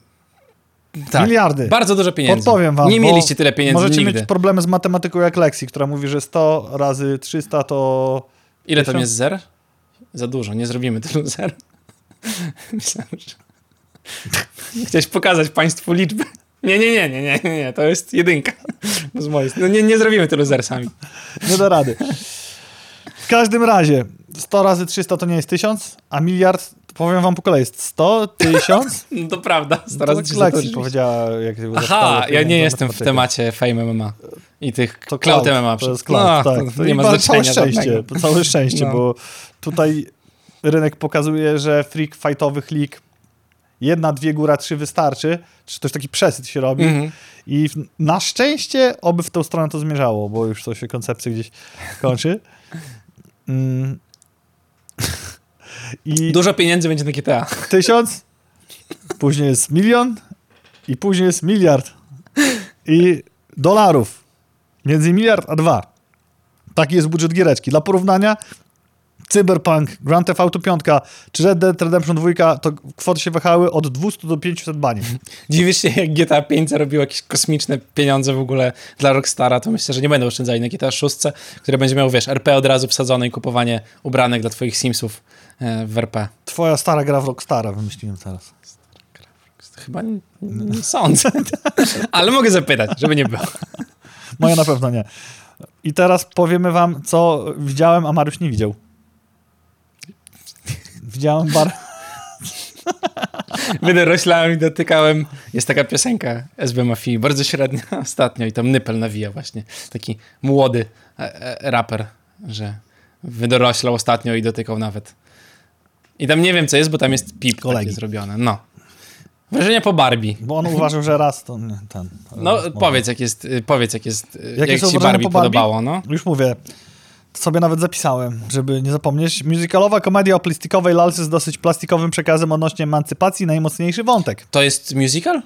B: Tak.
A: Miliardy.
B: Bardzo dużo pieniędzy.
A: Podpowiem wam,
B: Nie mieliście tyle pieniędzy
A: Możecie
B: nigdy.
A: mieć problemy z matematyką jak Lexi, która mówi, że 100 razy 300 to...
B: Ile tam
A: Tysiąc?
B: jest zer? Za dużo, nie zrobimy tylu zer. Myślałem, że... Chciałeś pokazać państwu liczbę. Nie, nie, nie, nie, nie, nie, nie, to jest jedynka. No z mojej. No nie, nie zrobimy tylu zer sami.
A: Nie da rady. W każdym razie 100 razy 300 to nie jest 1000, a miliard, powiem wam po kolei, jest 100, 1000.
B: No to prawda.
A: To
B: Stara
A: tak Lexi powiedziała, jak
B: Aha, ja nie jestem w temacie Fame MMA i tych
A: To
B: Cloud
A: cloud,
B: MMA.
A: To jest
B: No,
A: cloud,
B: to
A: tak. To
B: nie
A: i
B: ma znaczenia
A: Całe szczęście, całe szczęście,
B: No.
A: bo tutaj rynek pokazuje, że freak fightowych lig jedna, dwie, góra, trzy wystarczy, czy też taki przesyt się robi
B: Mhm.
A: i w, na szczęście oby w tą stronę to zmierzało, bo już to się koncepcja gdzieś kończy. Mm. I
B: Dużo pieniędzy będzie na GTA.
A: tysiąc, później jest milion i później jest miliard. I dolarów. Między miliard a dwa. Taki jest budżet giereczki. Dla porównania Cyberpunk, Grand Theft Auto 5 czy Red Dead Redemption 2 to kwoty się wahały od 200 do 500 bani.
B: Dziwisz się, jak GTA 5 zarobiło jakieś kosmiczne pieniądze w ogóle dla Rockstara, to myślę, że nie będą oszczędzali na GTA 6, które będzie miał, wiesz, RP od razu wsadzone i kupowanie ubranek dla twoich Simsów w RP.
A: Twoja stara gra w Rockstara, wymyśliłem teraz.
B: Chyba nie, nie sądzę. Ale mogę zapytać, żeby nie było.
A: Moja na pewno nie. I teraz powiemy wam, co widziałem, a Mariusz nie widział. Widziałem bar...
B: Wydoroślałem i dotykałem. Jest taka piosenka SB Mafii, bardzo średnia ostatnio i tam Nypel nawija właśnie. Taki młody e, e, raper, że wydoroślał ostatnio i dotykał nawet. I tam nie wiem, co jest, bo tam jest pip
A: Kolegi.
B: zrobione. No. Wrażenia po Barbie.
A: Bo on uważał, że raz to nie, ten.
B: No, powiedz, jak jest, y, powiedz, jak jest, y, jak
A: są
B: ci Barbie,
A: po Barbie?
B: podobało, no.
A: Już mówię. Sobie nawet zapisałem, żeby nie zapomnieć. Musicalowa komedia o plastikowej lalce z dosyć plastikowym przekazem odnośnie emancypacji, najmocniejszy wątek.
B: To jest musical?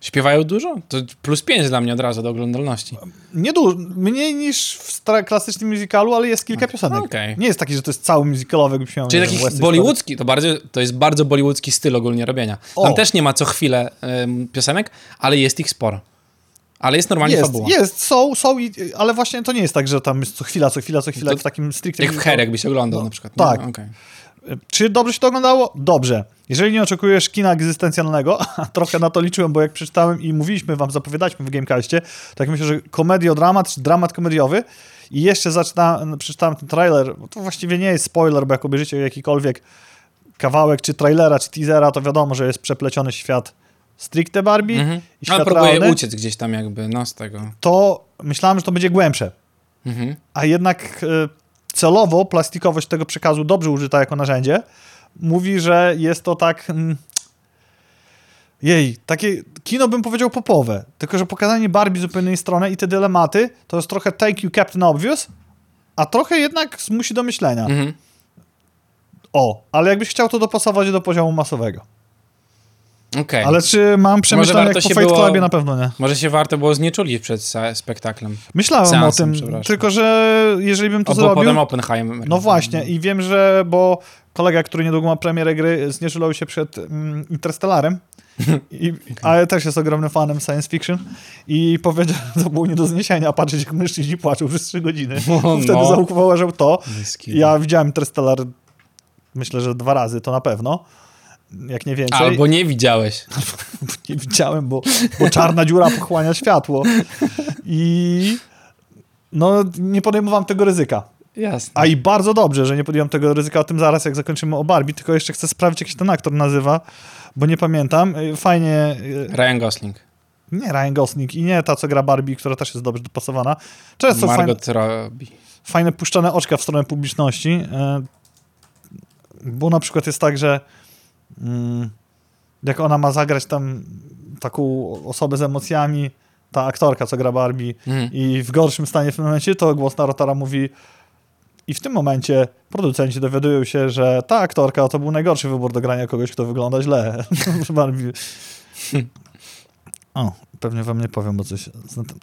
B: Śpiewają dużo? To plus 5 dla mnie od razu do oglądalności.
A: Nie dużo, mniej niż w klasycznym musicalu, ale jest kilka piosenek.
B: okej.
A: Nie jest taki, że to jest cały musicalowy, jakbyś miał
B: Czyli taki bollywoodzki, to, bardzo, to jest bardzo bollywoodzki styl ogólnie robienia.
A: O.
B: Tam też nie ma co chwilę piosenek, ale jest ich sporo. Ale jest normalnie
A: Jest,
B: fabuła.
A: jest, są, są, i, ale właśnie to nie jest tak, że tam jest co chwila, co chwila, co chwila
B: To
A: w takim stricte...
B: Jak w Her, jakbyś oglądał
A: No,
B: na przykład.
A: tak.
B: No, okej.
A: Czy dobrze się to oglądało? Dobrze. Jeżeli nie oczekujesz kina egzystencjalnego, a trochę na to liczyłem, bo jak przeczytałem i mówiliśmy wam, zapowiadaliśmy w Gamecastie, tak myślę, że komediodramat, czy dramat komediowy i jeszcze zaczyna, przeczytałem ten trailer, bo to właściwie nie jest spoiler, bo jak obejrzycie jakikolwiek kawałek, czy trailera, czy teasera, to wiadomo, że jest przepleciony świat stricte Barbie
B: Mhm.
A: i
B: Ale
A: świat
B: próbuje
A: realny,
B: uciec gdzieś tam jakby, no z tego.
A: to myślałem, że to będzie głębsze.
B: Mhm.
A: A jednak e, celowo plastikowość tego przekazu dobrze użyta jako narzędzie mówi, że jest to tak. Mm, jej, takie kino bym powiedział popowe. Tylko, że pokazanie Barbie z zupełnie innej strony i te dylematy to jest trochę take you Captain Obvious, a trochę jednak zmusi do myślenia.
B: Mhm.
A: O, ale jakbyś chciał to dopasować do poziomu masowego.
B: Okej.
A: Ale czy mam przemyślenie
B: warto
A: jak po Fight
B: było-
A: Clubie? Na pewno nie.
B: Może się warto było znieczulić przed spektaklem.
A: Myślałem
B: Seansem,
A: o tym, tylko że jeżeli bym to
B: Albo
A: zrobił...
B: potem Oppenheimer.
A: No właśnie i wiem, że, bo kolega, który niedługo ma premierę gry, znieczulał się przed mm, Interstellarem, I, ale też jest ogromnym fanem science fiction i powiedział, że to było nie do zniesienia, patrzeć jak mężczyźni płaczą przez trzy godziny.
B: O,
A: Wtedy
B: no.
A: zauważył to. Ja widziałem Interstellar myślę, że dwa razy, to na pewno. Jak nie więcej.
B: Albo nie widziałeś.
A: Nie widziałem, bo, bo czarna dziura pochłania światło. I no, nie podejmowałem tego ryzyka.
B: Jasne.
A: A i bardzo dobrze, że nie podjąłem tego ryzyka, o tym zaraz jak zakończymy o Barbie, tylko jeszcze chcę sprawdzić, jak się ten aktor nazywa, bo nie pamiętam. Y, Fajnie, y,
B: Ryan Gosling.
A: nie Ryan Gosling i nie ta, co gra Barbie, która też jest dobrze dopasowana. Często fajne,
B: Margot Robbie.
A: fajne puszczane oczka w stronę publiczności, y, bo na przykład jest tak, że jak ona ma zagrać tam taką osobę z emocjami, ta aktorka, co gra Barbie,
B: Mhm.
A: i w gorszym stanie w tym momencie, to głos narratora mówi i w tym momencie producenci dowiadują się, że ta aktorka to był najgorszy wybór do grania kogoś, kto wygląda źle. Barbie. o, pewnie wam nie powiem, bo coś...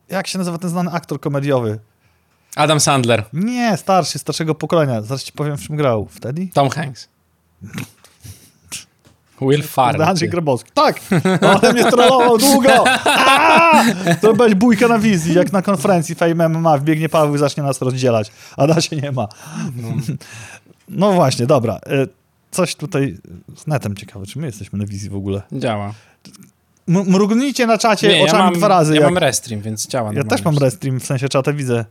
A: Jak się nazywa ten znany aktor komediowy?
B: Adam Sandler.
A: Nie, starszy, starszego pokolenia. Zaraz ci powiem, w czym grał. Wtedy?
B: Tom Hanks. Will Farrell.
A: Andrzej Grabowski. Tak! On mnie trollował długo! Aaaa! To będzie bójka na wizji, jak na konferencji Fame MMA. Wbiegnie Paweł i zacznie nas rozdzielać. A da się nie ma. No właśnie, dobra. E, Coś tutaj z netem ciekawe, czy my jesteśmy na wizji w ogóle.
B: Działa.
A: Mrugnijcie na czacie
B: Nie, ja
A: oczami
B: mam,
A: dwa razy.
B: ja
A: jak...
B: mam restream, więc działa.
A: ja też mam restream, w sensie czata widzę.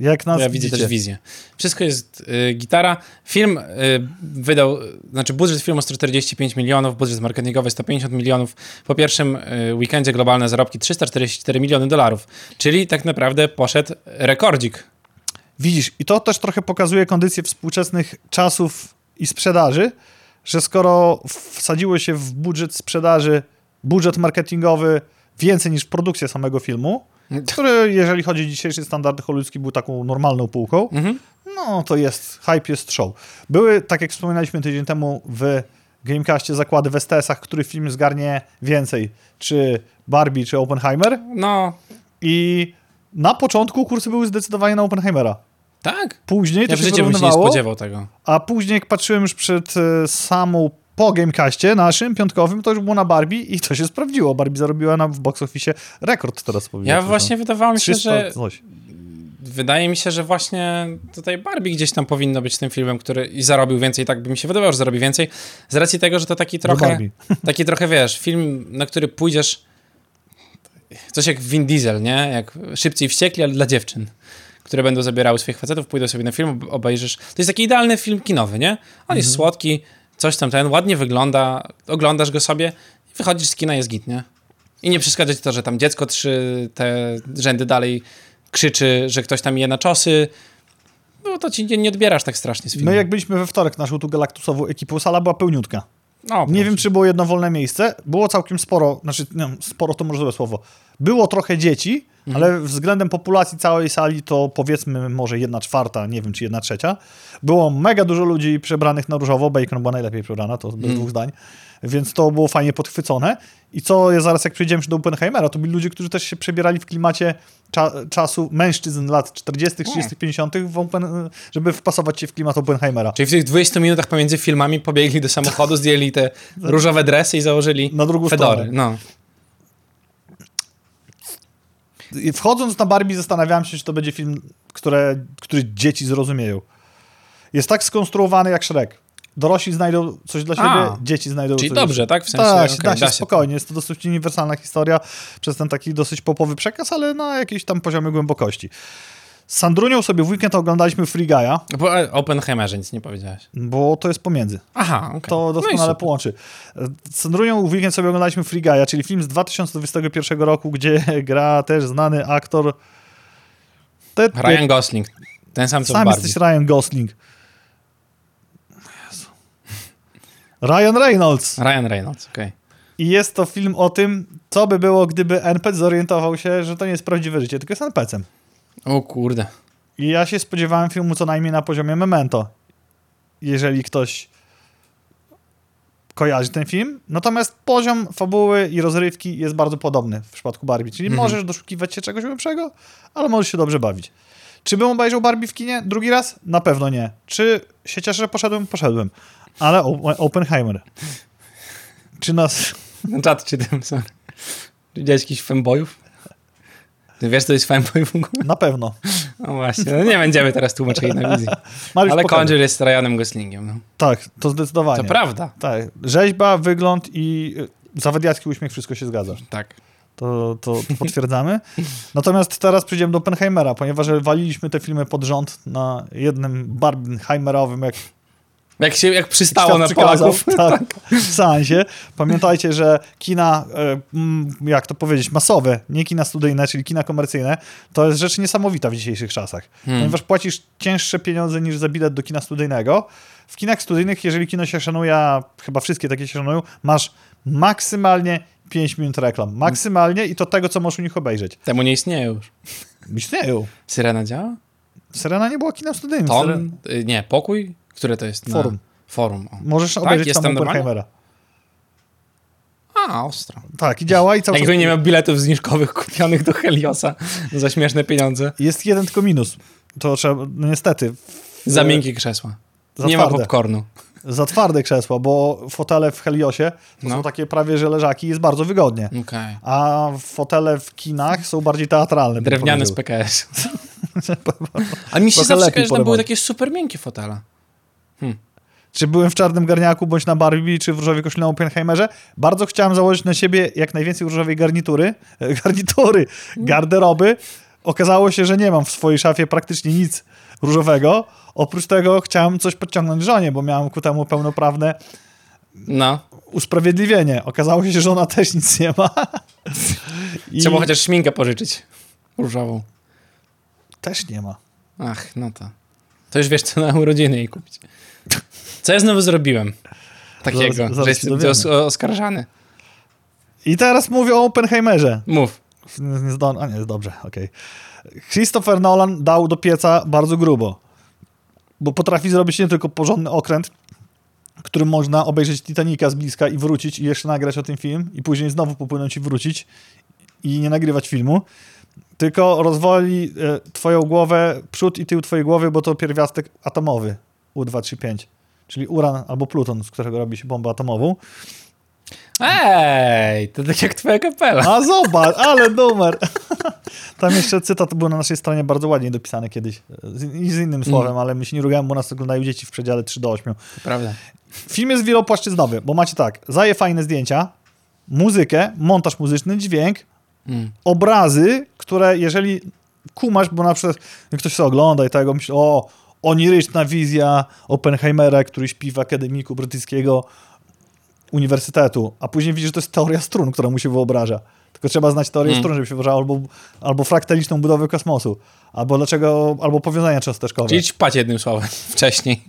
A: Jak nas
B: Ja widzę
A: widzicie.
B: też wizję. Wszystko jest y, gitara. Film y, wydał, znaczy budżet filmu 145 milionów, budżet marketingowy 150 milionów. Po pierwszym y, weekendzie globalne zarobki 344 miliony dolarów. Czyli tak naprawdę poszedł rekordzik.
A: Widzisz, i to też trochę pokazuje kondycję współczesnych czasów i sprzedaży, że skoro wsadziło się w budżet sprzedaży, budżet marketingowy więcej niż produkcja samego filmu, który jeżeli chodzi o dzisiejsze standardy hollywoodzkie był taką normalną półką,
B: Mhm.
A: no to jest, hype jest show. Były, tak jak wspominaliśmy tydzień temu w Gamecastie zakłady w STS-ach, który film zgarnie więcej, czy Barbie, czy Oppenheimer
B: No,
A: i na początku kursy były zdecydowanie na Oppenheimera.
B: tak.
A: Później to
B: Ja w
A: się
B: życiu bym się nie spodziewał tego.
A: a później jak patrzyłem już przed e, samą po Gamecaście naszym, piątkowym, to już było na Barbie i to się sprawdziło. Barbie zarobiła na, w box office rekord teraz powiedział.
B: Ja właśnie wydawało mi się,
A: 300
B: że
A: coś.
B: wydaje mi się, że właśnie tutaj Barbie gdzieś tam powinno być tym filmem, który i zarobił więcej, tak by mi się wydawało, że zarobi więcej, z racji tego, że to taki trochę, taki trochę, wiesz, film, na który pójdziesz coś jak Vin Diesel, nie? Jak szybciej wściekli, ale dla dziewczyn, które będą zabierały swoich facetów, pójdą sobie na film, ob- obejrzysz. To jest taki idealny film kinowy, nie? On jest słodki, coś tam ten, ładnie wygląda, oglądasz go sobie i wychodzisz z kina, jest git, nie? I nie przeszkadza ci to, że tam dziecko trzy te rzędy dalej krzyczy, że ktoś tam je na czosy. No to ci nie, nie odbierasz tak strasznie z filmu.
A: My jak byliśmy we wtorek naszą tu galaktusową ekipą, sala była pełniutka.
B: no,
A: Nie wiem, czy było jedno wolne miejsce. Było całkiem sporo, znaczy nie sporo to może złe słowo. Było trochę dzieci,
B: Mhm.
A: ale względem populacji całej sali to powiedzmy może jedna czwarta, nie wiem, czy jedna trzecia. Było mega dużo ludzi przebranych na różowo. Bacon była najlepiej przebrana, to bez
B: Mhm.
A: dwóch zdań. Więc to było fajnie podchwycone. I co ja zaraz jak przyjdziemy do Oppenheimera, to byli ludzie, którzy też się przebierali w klimacie cza czasu mężczyzn lat 40., 30., 50., w Open, żeby wpasować się w klimat Oppenheimera.
B: Czyli w tych 20 minutach pomiędzy filmami pobiegli do samochodu, zdjęli te różowe dresy i założyli
A: Na drugą
B: fedory.
A: stronę.
B: No.
A: Wchodząc na Barbie zastanawiałem się, czy to będzie film, które, który dzieci zrozumieją. Jest tak skonstruowany jak Shrek. dorośli znajdą coś dla siebie,
B: A.
A: dzieci znajdą
B: Czyli
A: coś
B: dobrze, tak?
A: W
B: sensie,
A: tak,
B: okej,
A: da się
B: da się.
A: spokojnie. Jest to dosyć uniwersalna historia przez ten taki dosyć popowy przekaz, ale na jakiejś tam poziomie głębokości. Z Sandrunią sobie w weekend oglądaliśmy Free Guy'a,
B: Bo o Oppenheimerze nic nie powiedziałeś.
A: bo to jest pomiędzy.
B: Aha, okej.
A: To
B: No
A: doskonale
B: super.
A: połączy. Z Sandrunią w weekend sobie oglądaliśmy Free Guy'a, czyli film z 2021 roku, gdzie gra też znany aktor...
B: Ryan Gosling. Ten sam co
A: Sam jesteś Ryan Gosling. Jezu. Ryan Reynolds.
B: Ryan Reynolds, okej.
A: I jest to film o tym, co by było, gdyby NPC zorientował się, że to nie jest prawdziwe życie, tylko jest NPC-em.
B: O kurde.
A: I ja się spodziewałem filmu co najmniej na poziomie Memento. Jeżeli ktoś kojarzy ten film. Natomiast poziom fabuły i rozrywki jest bardzo podobny w przypadku Barbie. Czyli
B: Mhm.
A: możesz doszukiwać się czegoś lepszego, ale możesz się dobrze bawić. Czy bym obejrzał Barbie w kinie drugi raz? Na pewno nie. Czy się cieszę, że poszedłem? Poszedłem. Ale Oppenheimer. Czy nas...
B: No czat czy tym, sorry. Widziałeś jakichś fanboyów? Wiesz, to jest fanboy w ogóle?
A: Na pewno.
B: No właśnie, no nie będziemy teraz tłumaczyli na wizji. Ale. Conjure jest Ryanem Goslingiem, no.
A: Tak, to zdecydowanie.
B: To prawda.
A: Tak. Rzeźba, wygląd i y, zawadiacki uśmiech, wszystko się zgadza.
B: Tak.
A: To, to, to potwierdzamy. Natomiast teraz przejdziemy do Oppenheimera, ponieważ waliliśmy te filmy pod rząd na jednym Barbenheimerowym, jak
B: Jak się, jak przystało
A: świat
B: na
A: przykazał,
B: Polaków.
A: tak, seansie. Pamiętajcie, że kina, e, jak to powiedzieć, masowe, nie kina studyjne, czyli kina komercyjne, to jest rzecz niesamowita w dzisiejszych czasach.
B: Hmm.
A: Ponieważ płacisz cięższe pieniądze niż za bilet do kina studyjnego. W kinach studyjnych, jeżeli kino się szanuje, a chyba wszystkie takie się szanują, masz maksymalnie 5 minut reklam. Maksymalnie i to tego, co możesz u nich obejrzeć.
B: Temu nie istnieje już.
A: Istnieją.
B: Syrena działa?
A: Syrena nie była kinem studyjnym.
B: Ton? Y, Nie, pokój? Które to jest? Na...
A: Forum.
B: Forum. O.
A: Możesz
B: Tak?
A: obejrzeć tam? Oppenheimera.
B: A, ostro.
A: Tak, i działa i cały czas...
B: Jakby nie miał biletów zniżkowych kupionych do Heliosa za śmieszne pieniądze.
A: Jest jeden tylko minus. To trzeba, no niestety,
B: Za miękkie krzesła.
A: za
B: nie ma
A: twarde.
B: popcornu.
A: za twarde krzesła, bo fotele w Heliosie to
B: No.
A: są takie prawie że leżaki i jest bardzo wygodnie.
B: Okej.
A: A fotele w kinach są bardziej teatralne.
B: Drewniane z. PKS. A mi się zawsze że tam były takie super miękkie fotele.
A: Czy byłem w czarnym garniaku, bądź na Barbie, czy w różowej koszuli na Oppenheimerze? Bardzo chciałem założyć na siebie jak najwięcej różowej garnitury, garnitury, garderoby. Okazało się, że nie mam w swojej szafie praktycznie nic różowego. Oprócz tego chciałem coś podciągnąć żonie, bo miałem ku temu pełnoprawne
B: No.
A: usprawiedliwienie. Okazało się, że żona też nic nie ma. I
B: Trzeba chociaż szminkę pożyczyć. Różową.
A: też nie ma.
B: Ach, no to. To już wiesz, co na urodziny jej kupić. Co ja znowu zrobiłem? Takiego,
A: Zaraz- zaraz
B: że jestem os oskarżany.
A: I teraz mówię o Oppenheimerze.
B: Mów.
A: Nie. A nie, dobrze, okej. Christopher Nolan dał do pieca bardzo grubo. Bo potrafi zrobić nie tylko porządny okręt, którym można obejrzeć Titanica z bliska i wrócić i jeszcze nagrać o tym film i później znowu popłynąć i wrócić i nie nagrywać filmu, tylko rozwoli e, twoją głowę, przód i tył twojej głowy, bo to pierwiastek atomowy U235, czyli uran albo pluton, z którego robi się bombę atomową.
B: Ej, to tak jak twoja kapela.
A: A zobacz, ale numer. Tam jeszcze cytat był na naszej stronie bardzo ładnie dopisany kiedyś. Z, I z innym słowem, ale my się nie rugałem, bo nas oglądają dzieci w przedziale 3 do 8.
B: Prawda.
A: Film jest wielopłaszczyznowy, bo macie tak, zaje fajne zdjęcia, muzykę, montaż muzyczny, dźwięk,
B: Mm.
A: obrazy, które jeżeli kumasz, bo na przykład ktoś sobie ogląda i tego myśli, o, oniryczna wizja Oppenheimera, który śpi w akademiku brytyjskiego uniwersytetu, a później widzisz, że to jest teoria strun, która mu się wyobraża. Tylko trzeba znać teorię
B: Mm.
A: strun, żeby się wyobrażało, albo, albo fraktaliczną budowę kosmosu, albo dlaczego, albo powiązania cząsteczkowe.
B: Czyli ćpać jednym słowem wcześniej.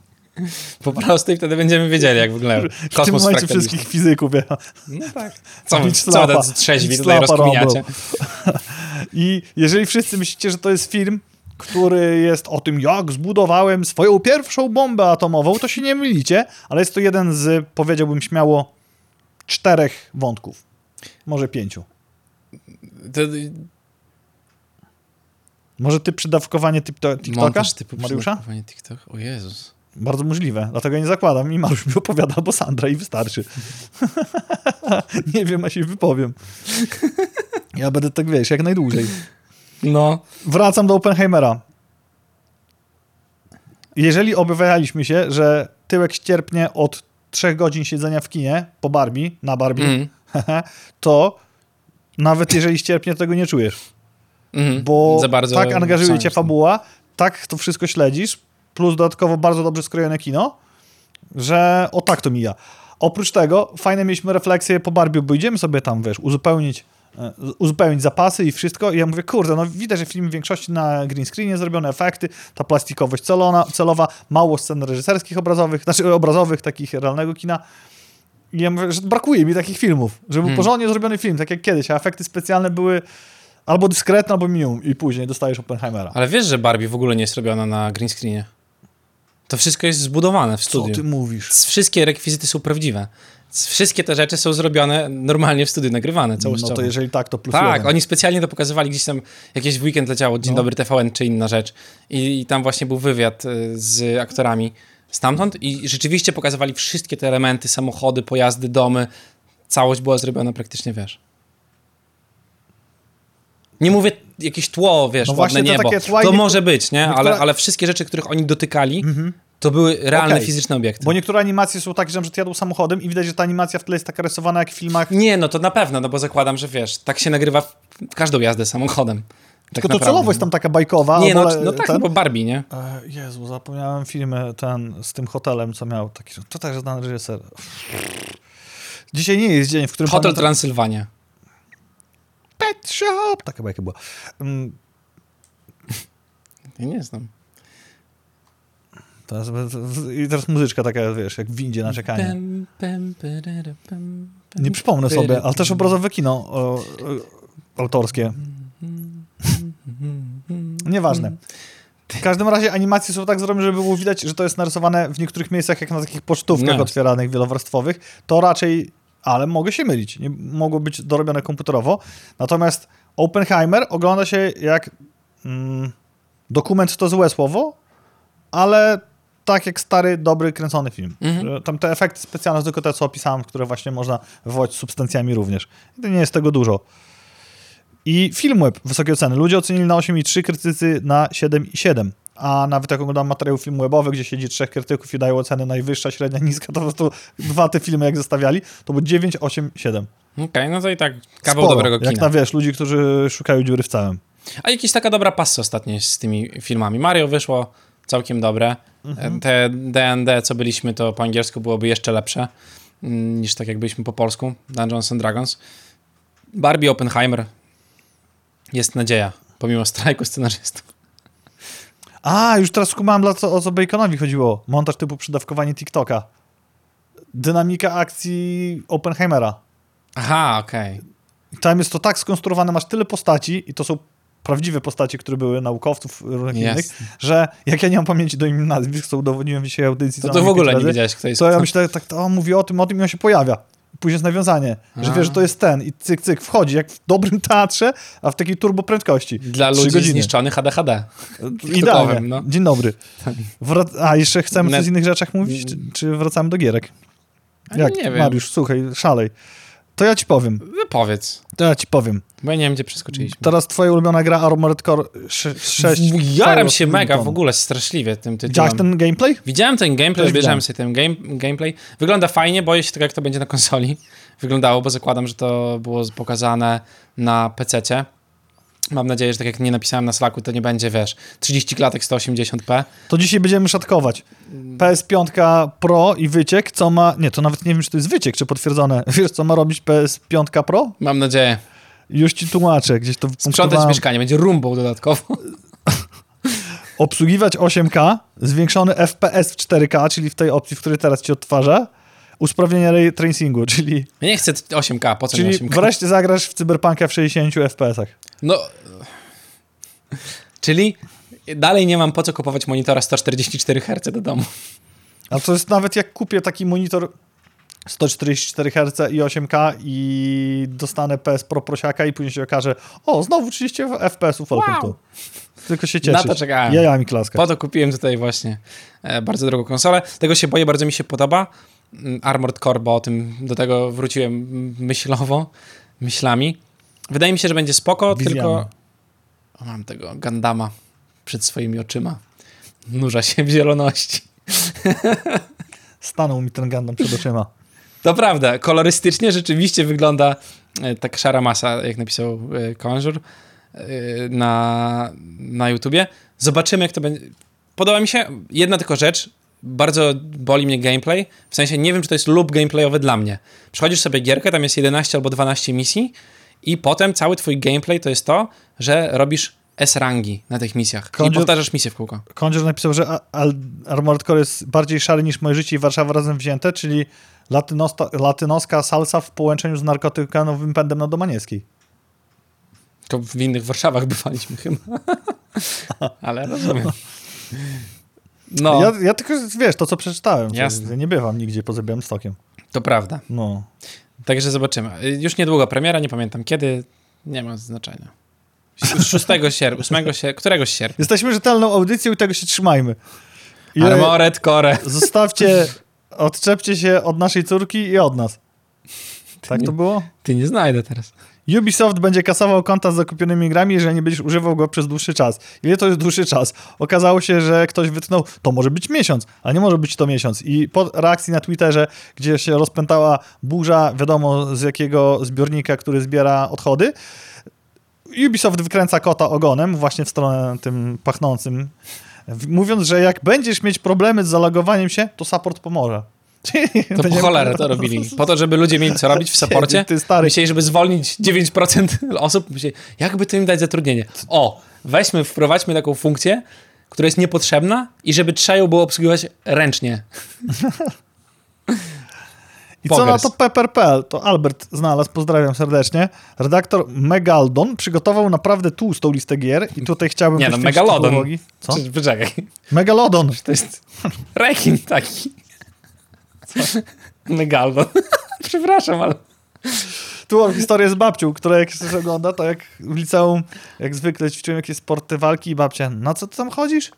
B: Po prostu i wtedy będziemy wiedzieli, jak wygląda
A: w tym
B: kosmos
A: momencie
B: fraktaliczny.
A: wszystkich fizyków. Ja.
B: No tak. Co,
A: Bić
B: co tacy trzeźwi tutaj rozkminiacie?
A: I jeżeli wszyscy myślicie, że to jest film, który jest o tym, jak zbudowałem swoją pierwszą bombę atomową, to się nie mylicie, ale jest to jeden z, powiedziałbym śmiało, czterech wątków. Może pięciu.
B: To,
A: Może ty przydawkowanie TikToka,
B: montaż typu
A: Mariusza?
B: przydatkowanie TikTok. O Jezus.
A: Bardzo możliwe, dlatego nie zakładam i Mariusz mi opowiada, albo Sandra i wystarczy. nie wiem, a się wypowiem. Ja będę tak, wiesz, jak najdłużej.
B: No.
A: Wracam do Oppenheimera. Jeżeli obawialiśmy się, że tyłek ścierpnie od trzech godzin siedzenia w kinie po Barbie, na Barbie,
B: Mhm.
A: to nawet jeżeli ścierpnie, tego nie czujesz.
B: Mhm.
A: Bo tak angażuje cię fabuła, tak to wszystko śledzisz, plus dodatkowo bardzo dobrze skrojone kino, że o tak to mija. Oprócz tego, fajne mieliśmy refleksje po Barbie, bo idziemy sobie tam, wiesz, uzupełnić, e, uzupełnić zapasy i wszystko i ja mówię, kurde, no widać, że film w większości na green screenie zrobione efekty, ta plastikowość celona, celowa, mało scen reżyserskich obrazowych, znaczy obrazowych, takich realnego kina. I ja mówię, że brakuje mi takich filmów, żeby był
B: Hmm.
A: porządnie zrobiony film, tak jak kiedyś, a efekty specjalne były albo dyskretne, albo minimum i później dostajesz Oppenheimera.
B: Ale wiesz, że Barbie w ogóle nie jest robiona na green screenie. To wszystko jest zbudowane w
A: Co
B: studiu.
A: ty mówisz?
B: Wszystkie rekwizyty są prawdziwe. Wszystkie te rzeczy są zrobione normalnie w studiu, nagrywane
A: No
B: całościowo.
A: to jeżeli tak, to plus
B: Tak,
A: jeden.
B: oni specjalnie to pokazywali gdzieś tam, jakieś w weekend leciało Dzień
A: No.
B: Dobry TVN czy inna rzecz i, i tam właśnie był wywiad y, z aktorami stamtąd i rzeczywiście pokazywali wszystkie te elementy, samochody, pojazdy, domy, całość była zrobiona praktycznie, wiesz. Nie mówię jakieś tło, wiesz,
A: No
B: ładne niebo. To
A: niektóre-
B: może być, nie? Ale,
A: Mhm.
B: ale wszystkie rzeczy, których oni dotykali, to były realne
A: Okej.
B: fizyczne obiekty.
A: Bo niektóre animacje są takie, że na przykład jadą samochodem i widać, że ta animacja w tle jest taka rysowana jak w filmach.
B: Nie, no to na pewno, no bo zakładam, że wiesz, tak się nagrywa w w każdą jazdę samochodem. Tak
A: Tylko to
B: naprawdę.
A: celowo jest tam taka bajkowa.
B: Nie, no, no tak,
A: ten...
B: bo Barbie, nie?
A: E, Jezu, zapomniałem filmy ten z tym hotelem, co miał taki, to też znany reżyser. Dzisiaj nie jest dzień, w którym
B: Hotel
A: pamiętam...
B: Transylwania.
A: Pet Shop! Taka bajka była. Mm,
B: Ja nie znam.
A: Teraz, I teraz muzyczka taka, wiesz, jak w windzie na czekanie.
B: Pem, pem, perere, pem, pem.
A: Nie przypomnę sobie, ale też obrazowe kino o, o, autorskie. Nieważne. W każdym razie animacje są tak zrobione, żeby było widać, że to jest narysowane w niektórych miejscach jak na takich pocztówkach
B: No.
A: otwieranych, wielowarstwowych. To raczej, ale mogę się mylić, nie mogło być dorobione komputerowo. Natomiast Oppenheimer ogląda się jak mm, dokument to złe słowo, ale tak jak stary, dobry, kręcony film.
B: Mhm.
A: Tam te efekty specjalne, tylko te, co opisałem, które właśnie można wywołać substancjami również. I to nie jest tego dużo. I Filmweb, wysokie oceny. Ludzie ocenili na 8,3, krytycy na 7,7. A nawet jak oglądam materiał filmwebowy, gdzie siedzi trzech krytyków i dają oceny najwyższa, średnia, niska, to po prostu dwa te filmy jak zostawiali, to było 9, 8, 7.
B: Okej, no to i tak kawał
A: Sporo,
B: dobrego
A: Jak
B: kina.
A: na, wiesz, ludzi, którzy szukają dziury w całym.
B: A jakaś taka dobra passa ostatnio z tymi filmami. Mario wyszło całkiem dobre.
A: Mhm.
B: Te D&D, co byliśmy, to po angielsku byłoby jeszcze lepsze mm, niż tak jak byliśmy po polsku. Dungeons and Dragons. Barbie Oppenheimer. Jest nadzieja, pomimo strajku scenarzystów.
A: A, już teraz skumałem, dla co, o co Baconowi chodziło. Montaż typu przydawkowanie TikToka. Dynamika akcji Oppenheimera.
B: Aha, okej.
A: I Tam jest to tak skonstruowane, masz tyle postaci i to są prawdziwe postacie, które były naukowców różnych
B: Jest.
A: innych, że jak ja nie mam pamięci do im nazwisk, co udowodniłem dzisiaj audycji,
B: To, to w ogóle nie wiedziałeś, kto jest
A: To ja myślę, tak, to on mówi o tym, o tym i on się pojawia. Później jest nawiązanie, że wiesz, że to jest ten i cyk, cyk, wchodzi jak w dobrym teatrze, a w takiej turboprędkości.
B: Dla
A: Trzy
B: ludzi
A: godziny.
B: zniszczonych ADHD.
A: Idealnie.
B: no.
A: Dzień dobry. Wrac- a, jeszcze chcemy coś z innych rzeczach mówić, czy, czy wracamy do gierek? Jak,
B: nie wiem.
A: Mariusz, słuchaj, szalej. To ja ci powiem,
B: No powiedz,
A: to ja ci powiem.
B: bo ja nie wiem, gdzie przeskoczyliśmy.
A: Teraz twoja ulubiona gra Armored Core 6.
B: Jaram się mega w ogóle straszliwie tym tytułem.
A: Widziałeś ten gameplay?
B: Widziałem ten gameplay, obejrzałem sobie ten game, gameplay. Wygląda fajnie, boję się tego, jak to będzie na konsoli. Wyglądało, bo zakładam, że to było pokazane na PC-cie. Mam nadzieję, że tak jak nie napisałem na Slacku, to nie będzie, wiesz, 30 klatek 180p.
A: To dzisiaj będziemy szatkować. PS5 Pro i wyciek, co ma... Nie, to nawet nie wiem, czy to jest wyciek, czy potwierdzone. Wiesz, co ma robić PS5 Pro?
B: Mam nadzieję.
A: Już ci tłumaczę, gdzieś to
B: Sprzątać mieszkanie, będzie rumbą dodatkowo.
A: Obsługiwać 8K, zwiększony FPS w 4K, czyli w tej opcji, w której teraz ci odtwarza, usprawnienie ray tracingu, czyli,
B: Ja nie chcę 8K, po co mi
A: czyli
B: 8K?
A: wreszcie zagrasz w Cyberpunka w 60 FPS-ach.
B: No, czyli dalej nie mam po co kupować monitora 144 Hz do domu.
A: A to jest nawet jak kupię taki monitor 144 Hz i 8K i dostanę PS Pro prosiaka i później się okaże, o, znowu 30 FPS-ów, welcome
B: Wow.
A: Tylko się cieszyć.
B: Na to czekałem.
A: Jajami klaskać.
B: Po to kupiłem tutaj właśnie e, bardzo drogą konsolę. Tego się boję, bardzo mi się podoba. Mm, Armored Core, bo o tym do tego wróciłem myślowo, myślami. Wydaje mi się, że będzie spoko,
A: Wizjami.
B: tylko o, mam tego Gandama przed swoimi oczyma. Nurza się w zieloności.
A: stanął mi ten Gundam przed oczyma.
B: To prawda, kolorystycznie rzeczywiście wygląda e, tak szara masa, jak napisał Conjure e, na, na YouTubie. Zobaczymy, jak to będzie. Podoba mi się jedna tylko rzecz. Bardzo boli mnie gameplay. W sensie nie wiem, czy to jest lub gameplayowy dla mnie. Przechodzisz sobie gierkę, tam jest 11 albo 12 misji i potem cały twój gameplay to jest to, że robisz S-rangi na tych misjach. I powtarzasz misję w kółko.
A: Conjure napisał, że Armored Core jest bardziej szary niż moje życie i Warszawa razem wzięte, czyli latynosta, latynoska salsa w połączeniu z narkotykanowym pędem na Domaniewskiej.
B: To w innych Warszawach bywaliśmy chyba. Ale rozumiem. No,
A: Ja, ja tylko, wiesz, to co przeczytałem.
B: Jasne.
A: Ja nie bywam nigdzie poza Białymstokiem.
B: to prawda.
A: No.
B: Także zobaczymy. Już niedługo premiera, nie pamiętam kiedy. Nie ma znaczenia. 6 sierpnia, 8 sierpnia, któregoś sierpnia.
A: Jesteśmy rzetelną audycją i tego się trzymajmy. I
B: Armored Core.
A: Zostawcie, odczepcie się od naszej córki i od nas. Tak to było?
B: Ty nie znajdę teraz.
A: Ubisoft będzie kasował konta z zakupionymi grami, jeżeli nie będziesz używał go przez dłuższy czas. Ile to jest dłuższy czas? Okazało się, że ktoś wytknął, to może być miesiąc, a nie może być to miesiąc. I po reakcji na Twitterze, gdzie się rozpętała burza, wiadomo z jakiego zbiornika, który zbiera odchody, Ubisoft wykręca kota ogonem właśnie w stronę tym pachnącym, mówiąc, że jak będziesz mieć problemy z zalogowaniem się, to support pomoże.
B: To po cholerę to robili. Po to, żeby ludzie mieli co robić w saporcie.
A: Ty stary.
B: Myśleli, żeby zwolnić 9% osób. Myśleli, jakby to im dać zatrudnienie. O, weźmy, wprowadźmy taką funkcję, która jest niepotrzebna i żeby trzeba ją było obsługiwać ręcznie.
A: I co na
B: Pogers.
A: to Pepper.pl? To Albert znalazł, pozdrawiam serdecznie. Redaktor Megaldon przygotował naprawdę tłustą listę gier i tutaj chciałbym...
B: Nie no, Megalodon.
A: Co?
B: Poczekaj.
A: Megalodon.
B: To jest rekin taki. Megalodon. Przepraszam, ale...
A: Tu mam historię z babcią, która jak się ogląda, to jak w liceum, jak zwykle ćwiczyłem jakieś sporty walki i babcia, na co ty tam chodzisz?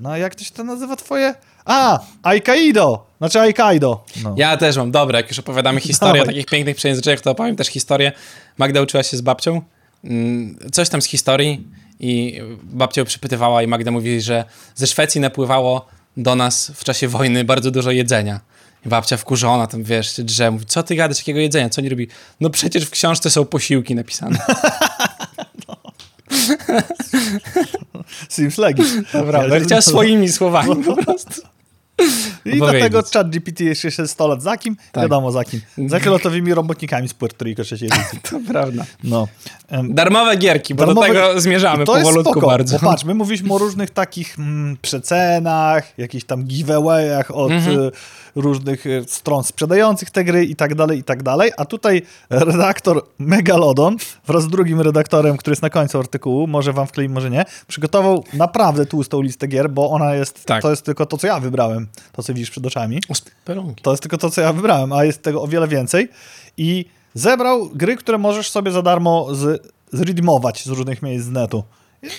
A: No jak to się to nazywa twoje? A, Aikaido! Znaczy Aikaido. No.
B: Ja też mam. Dobra, jak już opowiadamy historię o
A: Dawaj.
B: takich pięknych przejęzyczeniach, to opowiem też historię. Magda uczyła się z babcią. mm, Coś tam z historii i babcia ją przypytywała i Magda mówi, że ze Szwecji napływało do nas w czasie wojny bardzo dużo jedzenia. I babcia wkurzona tam, wiesz, się drze, mówi, co ty gadasz, jakiego jedzenia, co oni robi? No przecież w książce są posiłki napisane.
A: Seems legit.
B: Prawda? Chciała swoimi słowami po prostu.
A: I
B: opowiedzieć.
A: dlatego chat GPT jeszcze się 100 lat za kim?
B: Tak.
A: Wiadomo za kim. Za filotowymi robotnikami z Puerto Rico edycji.
B: To prawda.
A: No.
B: Darmowe gierki, bo
A: Darmowe-
B: do tego zmierzamy
A: to jest
B: powolutku
A: spoko,
B: bardzo.
A: Bo patrz, my mówiliśmy o różnych takich mm, przecenach, jakichś tam giveawayach od
B: Mhm.
A: y, różnych y, stron sprzedających te gry i tak dalej, i tak dalej. A tutaj redaktor Megalodon wraz z drugim redaktorem, który jest na końcu artykułu, może wam wklei, może nie, przygotował naprawdę tłustą listę gier, bo ona jest,
B: Tak.
A: to jest tylko to, co ja wybrałem, to, co widzisz przed oczami. To jest tylko to, co ja wybrałem, a jest tego o wiele więcej. I zebrał gry, które możesz sobie za darmo z, zredeemować z różnych miejsc z netu.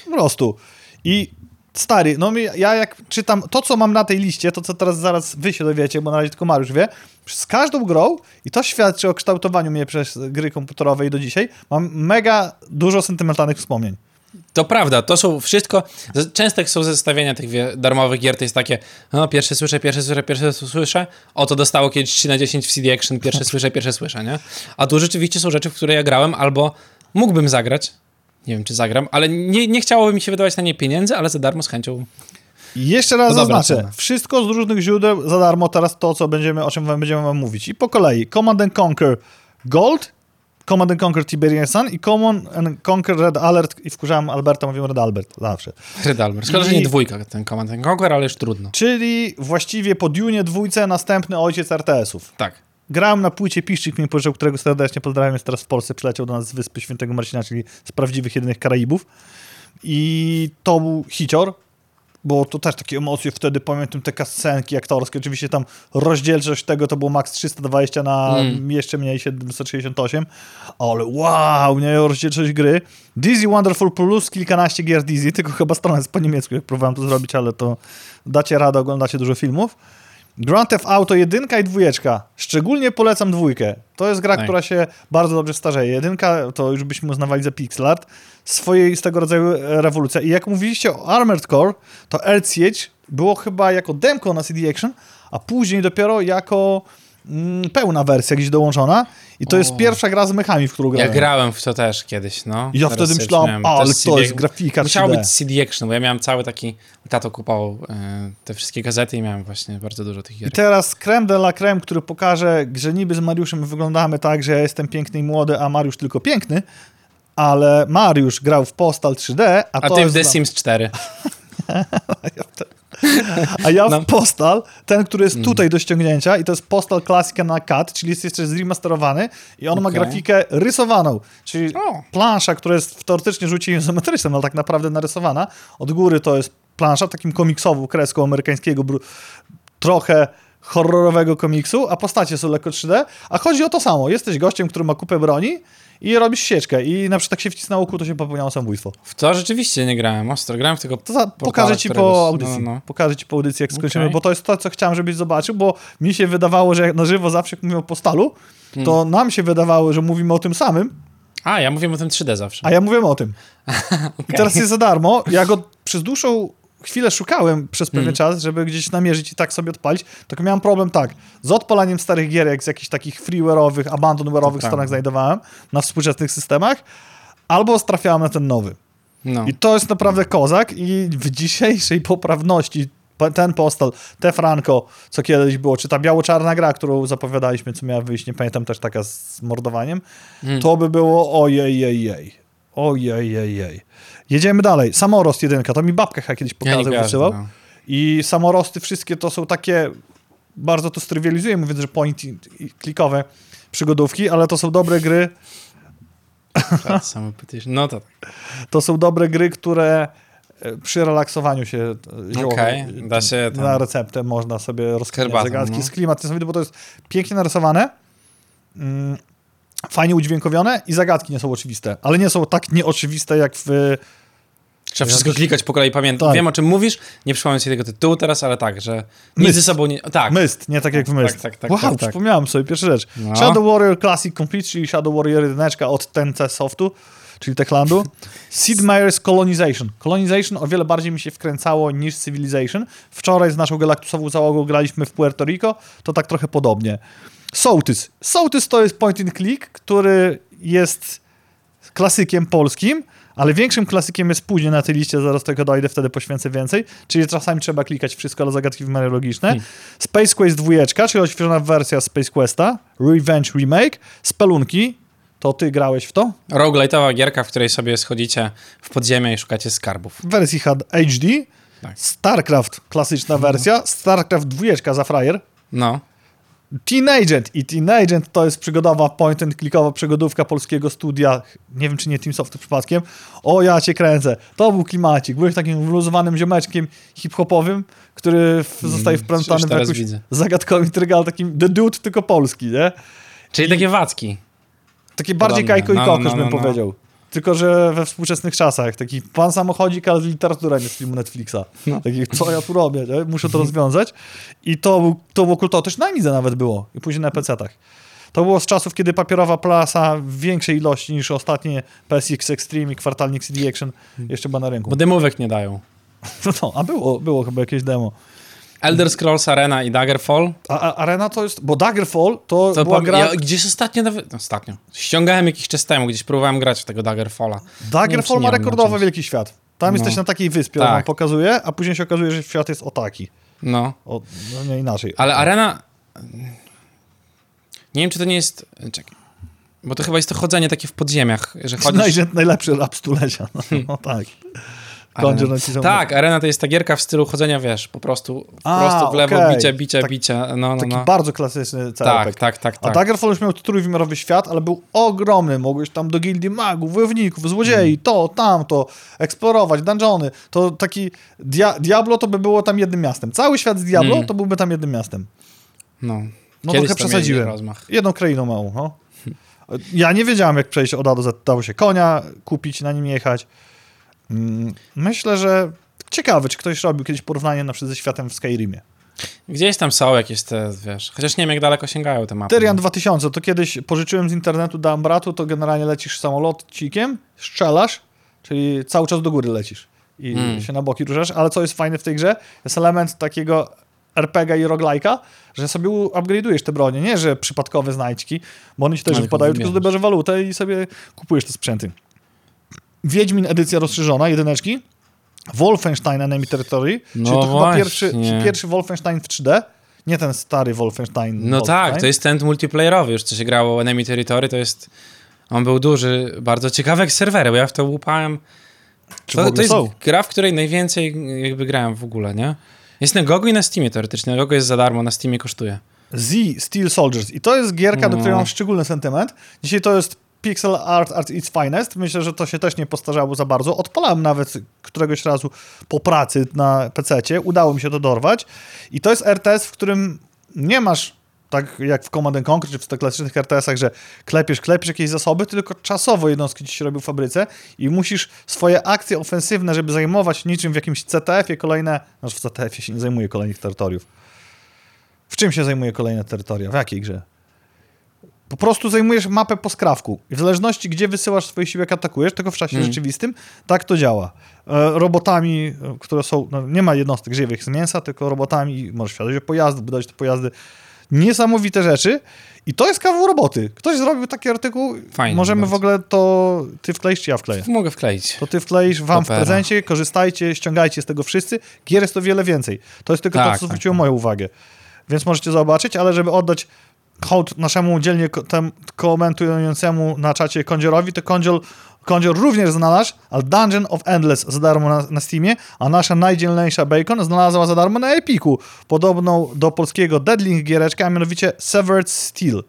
A: Po prostu. I stary, no ja jak czytam to, co mam na tej liście, to co teraz zaraz wy się dowiecie, bo na razie tylko Mariusz wie, z każdą grą, i to świadczy o kształtowaniu mnie przez gry komputerowe i do dzisiaj, mam mega dużo sentymentalnych wspomnień.
B: To prawda, to są wszystko. jak są zestawienia tych darmowych gier, to jest takie, no pierwsze słyszę, pierwsze słyszę, pierwsze słyszę. O, to dostało kiedyś 3 na 10 w CD Action, pierwsze słyszę, pierwsze słyszę, nie? A tu rzeczywiście są rzeczy, w które ja grałem, albo mógłbym zagrać. Nie wiem, czy zagram, ale nie, nie chciałoby mi się wydawać na nie pieniędzy, ale za darmo z chęcią.
A: Jeszcze raz
B: No
A: zaznaczę,
B: cena.
A: wszystko z różnych źródeł za darmo teraz to, co będziemy, o czym będziemy wam mówić. I po kolei Command and Conquer Gold, Command and Conquer Tiberian Sun i Command and Conquer Red Alert i wkurzałem Alberta, mówimy Red Albert zawsze.
B: Red Alert. Szkoda, że
A: I-
B: nie dwójka, ten Command and Conquer, ale już trudno.
A: Czyli właściwie po Dune dwójce następny ojciec RTS-ów.
B: Tak.
A: Grałem na płycie Piszczyk mi pożyczył, którego serdecznie pozdrawiam, jest teraz w Polsce, przyleciał do nas z Wyspy Świętego Marcina, czyli z prawdziwych jedynych Karaibów. I to był hicior, bo to też takie emocje wtedy, pamiętam te kascenki aktorskie, oczywiście tam rozdzielczość tego to było max 320 na
B: Mm.
A: jeszcze mniej 768, ale wow, nie, rozdzielczość gry. Dizzy Wonderful Plus, kilkanaście gier Dizzy, tylko chyba strona jest po niemiecku, jak próbowałem to zrobić, ale to dacie radę, oglądacie dużo filmów. Grand Theft Auto jedynka i dwójeczka. Szczególnie polecam dwójkę. To jest gra,
B: Tak.
A: która się bardzo dobrze starzeje. Jedynka to już byśmy uznawali za pixel art. Swojej z tego rodzaju rewolucja. I jak mówiliście o Armored Core, to LCH było chyba jako demko na CD Action, a później dopiero jako pełna wersja gdzieś dołączona. I to
B: O.
A: jest pierwsza gra z mechami, w którą
B: Ja
A: grałem.
B: grałem w to też kiedyś, no.
A: I ja
B: Teraz
A: wtedy myślałem, ale to
B: CD
A: jest grafika
B: Musiało
A: 3D.
B: być CD Action, bo ja miałem cały taki... Tato kupował e, te wszystkie gazety i miałem właśnie bardzo dużo tych
A: I
B: gier.
A: teraz creme de la creme, który pokaże, że niby z Mariuszem wyglądamy tak, że ja jestem piękny i młody, a Mariusz tylko piękny, ale Mariusz grał w Postal 3D, a,
B: A
A: to
B: ty w The Sims 4.
A: A ja w
B: No.
A: Postal, ten, który jest tutaj do ściągnięcia i to jest Postal Classic na CAD, czyli jest jeszcze zremasterowany i on ma
B: Okej.
A: grafikę rysowaną, czyli
B: O.
A: plansza, która jest teoretycznie rzuciłem izometryczną, ale tak naprawdę narysowana. Od góry to jest plansza takim komiksową kreską amerykańskiego, trochę horrorowego komiksu, a postacie są lekko 3D, a chodzi o to samo. Jesteś gościem, który ma kupę broni i robisz sieczkę i na przykład jak się wcisnęło kół, to się popełniało samobójstwo.
B: W to rzeczywiście nie grałem ostro. Grałem w tego
A: To za, pokażę ci
B: któregoś-
A: po audycji.
B: No, no.
A: Pokażę ci po audycji, jak skończymy,
B: Okej.
A: bo to jest to, co chciałem, żebyś zobaczył, bo mi się wydawało, że jak na żywo zawsze jak mówimy o postalu,
B: Hmm.
A: to nam się wydawało, że mówimy o tym samym,
B: A, ja mówię o tym 3D zawsze.
A: a ja mówię o tym. I teraz jest za darmo. Ja go przez dłuższą chwilę szukałem przez pewien
B: Hmm.
A: czas, żeby gdzieś namierzyć i tak sobie odpalić, tylko miałem problem tak, z odpalaniem starych gierek z jakichś takich freeware'owych, abandonware'owych
B: prawda.
A: stronach znajdowałem na współczesnych systemach, albo trafiałem na ten nowy.
B: No.
A: I to jest naprawdę kozak i w dzisiejszej poprawności po- ten postal, te Franco, co kiedyś było, czy ta biało-czarna gra, którą zapowiadaliśmy, co miała wyjść, nie pamiętam, też taka z mordowaniem,
B: Mm.
A: to by było ojej, ojej. Jedziemy dalej. Samorost jedynka, to mi babka chyba kiedyś
B: Ja
A: pokazał,
B: kojarzę
A: wysyłał.
B: tego.
A: I samorosty wszystkie to są takie, bardzo to strywializuję, mówiąc, że point i, i klikowe przygodówki, ale to są dobre gry.
B: No to tak.
A: to są dobre gry, które e, przy relaksowaniu się e, zioło,
B: Okej,
A: e,
B: da się tam-
A: na receptę można sobie
B: Herbatą,
A: zagadki.
B: no.
A: Z klimat niesamowity, bo to jest pięknie narysowane, mm, fajnie udźwiękowione i zagadki nie są oczywiste, ale nie są tak nieoczywiste jak w...
B: Trzeba wszystko klikać po kolei, pamiętam.
A: Tak.
B: Wiem o czym mówisz, nie przypomnę sobie tego tytułu teraz, ale tak, że nic
A: Myst.
B: ze sobą nie... Tak,
A: Myst, nie tak jak w Myst.
B: tak, tak, tak,
A: wow,
B: tak, tak.
A: przypomniałem sobie, pierwsza rzecz.
B: No.
A: Shadow Warrior Classic Complete, czyli Shadow Warrior 1 od TNC Softu, czyli Techlandu. Sid Meier's Colonization. Colonization o wiele bardziej mi się wkręcało niż Civilization. Wczoraj z naszą galaktusową załogą graliśmy w Puerto Rico, to tak trochę podobnie. Sołtys. Sołtys to jest point and click, który jest klasykiem polskim, ale większym klasykiem jest później na tej liście, zaraz tego dojdę, wtedy poświęcę więcej, czyli czasami trzeba klikać wszystko, ale zagadki w miarę logiczne.
B: Hmm.
A: Space Quest 2, czyli odświeżona wersja Space Questa, Revenge Remake, Spelunki, to ty grałeś w to?
B: roguelite'owa gierka, w której sobie schodzicie w podziemie i szukacie skarbów.
A: W wersji HD,
B: Tak.
A: StarCraft, klasyczna wersja, StarCraft 2 za frajer,
B: No.
A: Teen Agent i Teen Agent to jest przygodowa point and clickowa przygodówka polskiego studia, nie wiem czy nie Teamsoftu przypadkiem, o ja cię kręcę, to był klimacik, byłeś takim wyluzowanym ziomeczkiem hip-hopowym, który w, zostaje wplątany w jakąś zagadkową intrygę, ale takim the dude tylko polski, nie?
B: Czyli takie wacki.
A: Takie bardziej
B: Podobne.
A: Kajko i
B: No,
A: Kokosz
B: no, no,
A: bym
B: no.
A: powiedział. Tylko, że we współczesnych czasach. Taki pan samochodzik, ale literatura nie z filmu Netflixa.
B: No.
A: Taki, co ja tu robię? Nie? Muszę to rozwiązać. I to, to było kultowe. Też na Amidze nawet było. I później na PC-tach. To było z czasów, kiedy papierowa plasa w większej ilości niż ostatnie PSX Extreme i kwartalnik CD Action jeszcze była na rynku.
B: Bo demówek nie dają.
A: No, no, a było, było chyba jakieś demo.
B: Elder Scrolls Arena i Daggerfall.
A: A, a Arena to jest... Bo Daggerfall to,
B: To
A: była gra...
B: ja gdzieś ostatnio, nawet, no, ostatnio, ściągałem jakiś czas temu, gdzieś próbowałem grać w tego Daggerfalla.
A: Daggerfall ma
B: wiem, nie
A: rekordowo wielki świat. Tam
B: No.
A: jesteś na takiej wyspie,
B: Tak.
A: on wam pokazuje, a później się okazuje, że świat jest o taki.
B: No,
A: O, no nie inaczej.
B: ale Arena... Nie wiem, czy to nie jest... Czekaj. Bo to chyba jest to chodzenie takie w podziemiach, że chodzisz...
A: Najlepszy rap stulecia. No, no tak. Kądzior
B: Arena. Tak, Arena to jest ta gierka w stylu chodzenia, wiesz, po prostu, po
A: A,
B: prostu w lewo,
A: okej.
B: bicie, bicie,
A: Tak-
B: bicie, no, no,
A: Taki
B: no.
A: bardzo klasyczny
B: Tak,
A: CRPG.
B: tak, tak,
A: A
B: tak.
A: Daggerfall już miał trójwymiarowy świat, ale był ogromny. Mogłeś tam do gildii magów, wojowników, złodziei,
B: Hmm.
A: to, tamto, eksplorować, dungeony. To taki Dia Diablo to by było tam jednym miastem. Cały świat z Diablo
B: Mm.
A: to byłby tam jednym miastem.
B: No,
A: No
B: Kiedyś
A: trochę przesadziłem. Jedną krainą małą. No. Ja nie wiedziałem, jak przejść od A do Z. Dało się konia kupić, na nim jechać. Mm, Myślę, że ciekawe, czy ktoś robił kiedyś porównanie na przykład ze światem w Skyrimie.
B: Gdzieś tam są jakieś te, wiesz, chociaż nie wiem, jak daleko sięgają te mapy.
A: Tyrian 2000, to kiedyś pożyczyłem z internetu, dałem bratu, to generalnie lecisz samolotcikiem, strzelasz, czyli cały czas do góry lecisz. i
B: Mm.
A: się na boki ruszasz, ale co jest fajne w tej grze, jest element takiego RPG i roguelike'a, że sobie upgrade'ujesz te bronie, nie, że przypadkowe znajdźki, bo one ci też wypadają, tylko
B: wybierasz.
A: zdobywasz walutę i sobie kupujesz te sprzęty. Wiedźmin edycja rozszerzona, jedyneczki, Wolfenstein Enemy Territory,
B: No
A: czyli to chyba
B: właśnie.
A: pierwszy, pierwszy Wolfenstein w 3D, nie ten stary Wolfenstein.
B: No
A: Wolfenstein.
B: tak, to jest ten multiplayerowy już, co się grało Enemy Territory, to jest... On był duży, bardzo ciekawy jak serwery, bo ja w to łupałem...
A: Czy
B: To, to jest
A: są?
B: gra, w której najwięcej jakby grałem w ogóle, nie? Jest na Gogu i na Steamie teoretycznie. Na Gogu jest za darmo, na Steamie kosztuje.
A: Z Steel Soldiers. I to jest gierka, do której
B: No.
A: mam szczególny sentyment. Dzisiaj to jest pixel art at its finest. Myślę, że to się też nie postarzało za bardzo. Odpalałem nawet któregoś razu po pracy na PC-cie. Udało mi się to dorwać. I to jest RTS, w którym nie masz tak jak w Command and Conquer, czy w tych klasycznych RTS-ach, że klepiesz, klepiesz jakieś zasoby, tylko czasowo jednostki ci się robią w fabryce i musisz swoje akcje ofensywne, żeby zajmować niczym w jakimś CTF-ie kolejne, znaczy w CTF-ie się nie zajmuje kolejnych terytoriów. W czym się zajmuje kolejne terytoria? W jakiej grze? Po prostu zajmujesz mapę po skrawku. I w zależności, gdzie wysyłasz swoje siły, jak atakujesz, tego w czasie
B: Mm.
A: rzeczywistym, tak to działa. E, robotami, e, które są, no, nie ma jednostek żywych z mięsa, tylko robotami możesz wsiadać do pojazdu, budować te pojazdy. Niesamowite rzeczy. I to jest kawał roboty. Ktoś zrobił taki artykuł. Możemy
B: bardzo.
A: w ogóle to ty wkleisz, czy ja wkleję?
B: Mogę wkleić.
A: To ty wkleisz wam w
B: Opera.
A: prezencie, korzystajcie, ściągajcie z tego wszyscy. Gier jest to wiele więcej. To jest tylko
B: Tak,
A: to, co
B: tak,
A: zwróciło
B: tak.
A: moją uwagę. Więc możecie zobaczyć, ale żeby oddać hołd naszemu dzielnie komentującemu na czacie Kądzierowi, to Kądziel, Kądzior również znalazł, ale Dungeon of Endless za darmo na, na Steamie, a nasza najdzielniejsza Bacon znalazła za darmo na Epiku, podobną do polskiego Deadlink giereczka, a mianowicie Severed Steel.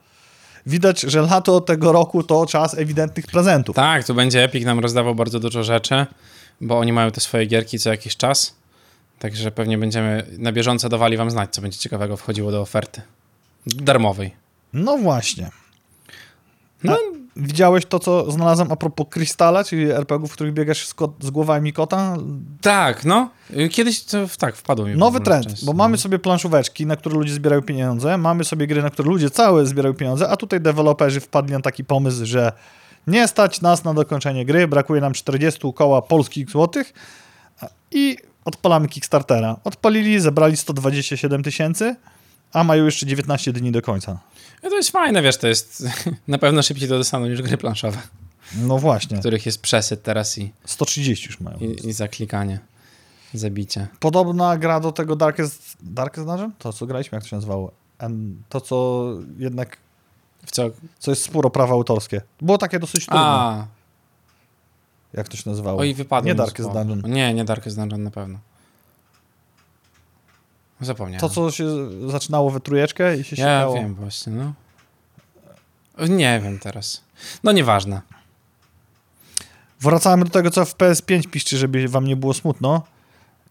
A: Widać, że lato tego roku to czas ewidentnych prezentów.
B: Tak, tu będzie Epic nam rozdawał bardzo dużo rzeczy, bo oni mają te swoje gierki co jakiś czas. Także pewnie będziemy na bieżąco dawali wam znać, co będzie ciekawego wchodziło do oferty. Darmowej.
A: No właśnie.
B: No.
A: Widziałeś to, co znalazłem a propos Krystala, czyli RPG, w których biegasz z, z głowami kota?
B: Tak, no. Kiedyś to tak wpadło mi.
A: Nowy trend, bo mamy sobie planszóweczki, na które ludzie zbierają pieniądze, mamy sobie gry, na które ludzie całe zbierają pieniądze, a tutaj deweloperzy wpadli na taki pomysł, że nie stać nas na dokończenie gry, brakuje nam 40 koła polskich złotych i odpalamy Kickstartera. Odpalili, zebrali 127 tysięcy, a mają jeszcze 19 dni do końca.
B: No to jest fajne, wiesz, to jest na pewno szybciej to dostaną niż gry planszowe,
A: No właśnie,
B: których jest przesyt teraz i,
A: 130 już mają.
B: i, i zaklikanie, zabicie.
A: Podobna gra do tego Darkest, Darkest Dungeon? To, co graliśmy, jak to się nazywało? To, co jednak,
B: W co?
A: co jest sporo prawa autorskie. Było takie dosyć trudne.
B: A,
A: Jak to się nazywało?
B: oj, wypadło
A: Nie Darkest. Dungeon.
B: Nie, nie Darkest Dungeon na pewno. Zapomniałem.
A: To, co się zaczynało we trójeczkę i się
B: Ja
A: sięgało.
B: wiem właśnie, no. Nie wiem teraz. No nieważne.
A: Wracamy do tego, co w PS5 piszczy, żeby wam nie było smutno.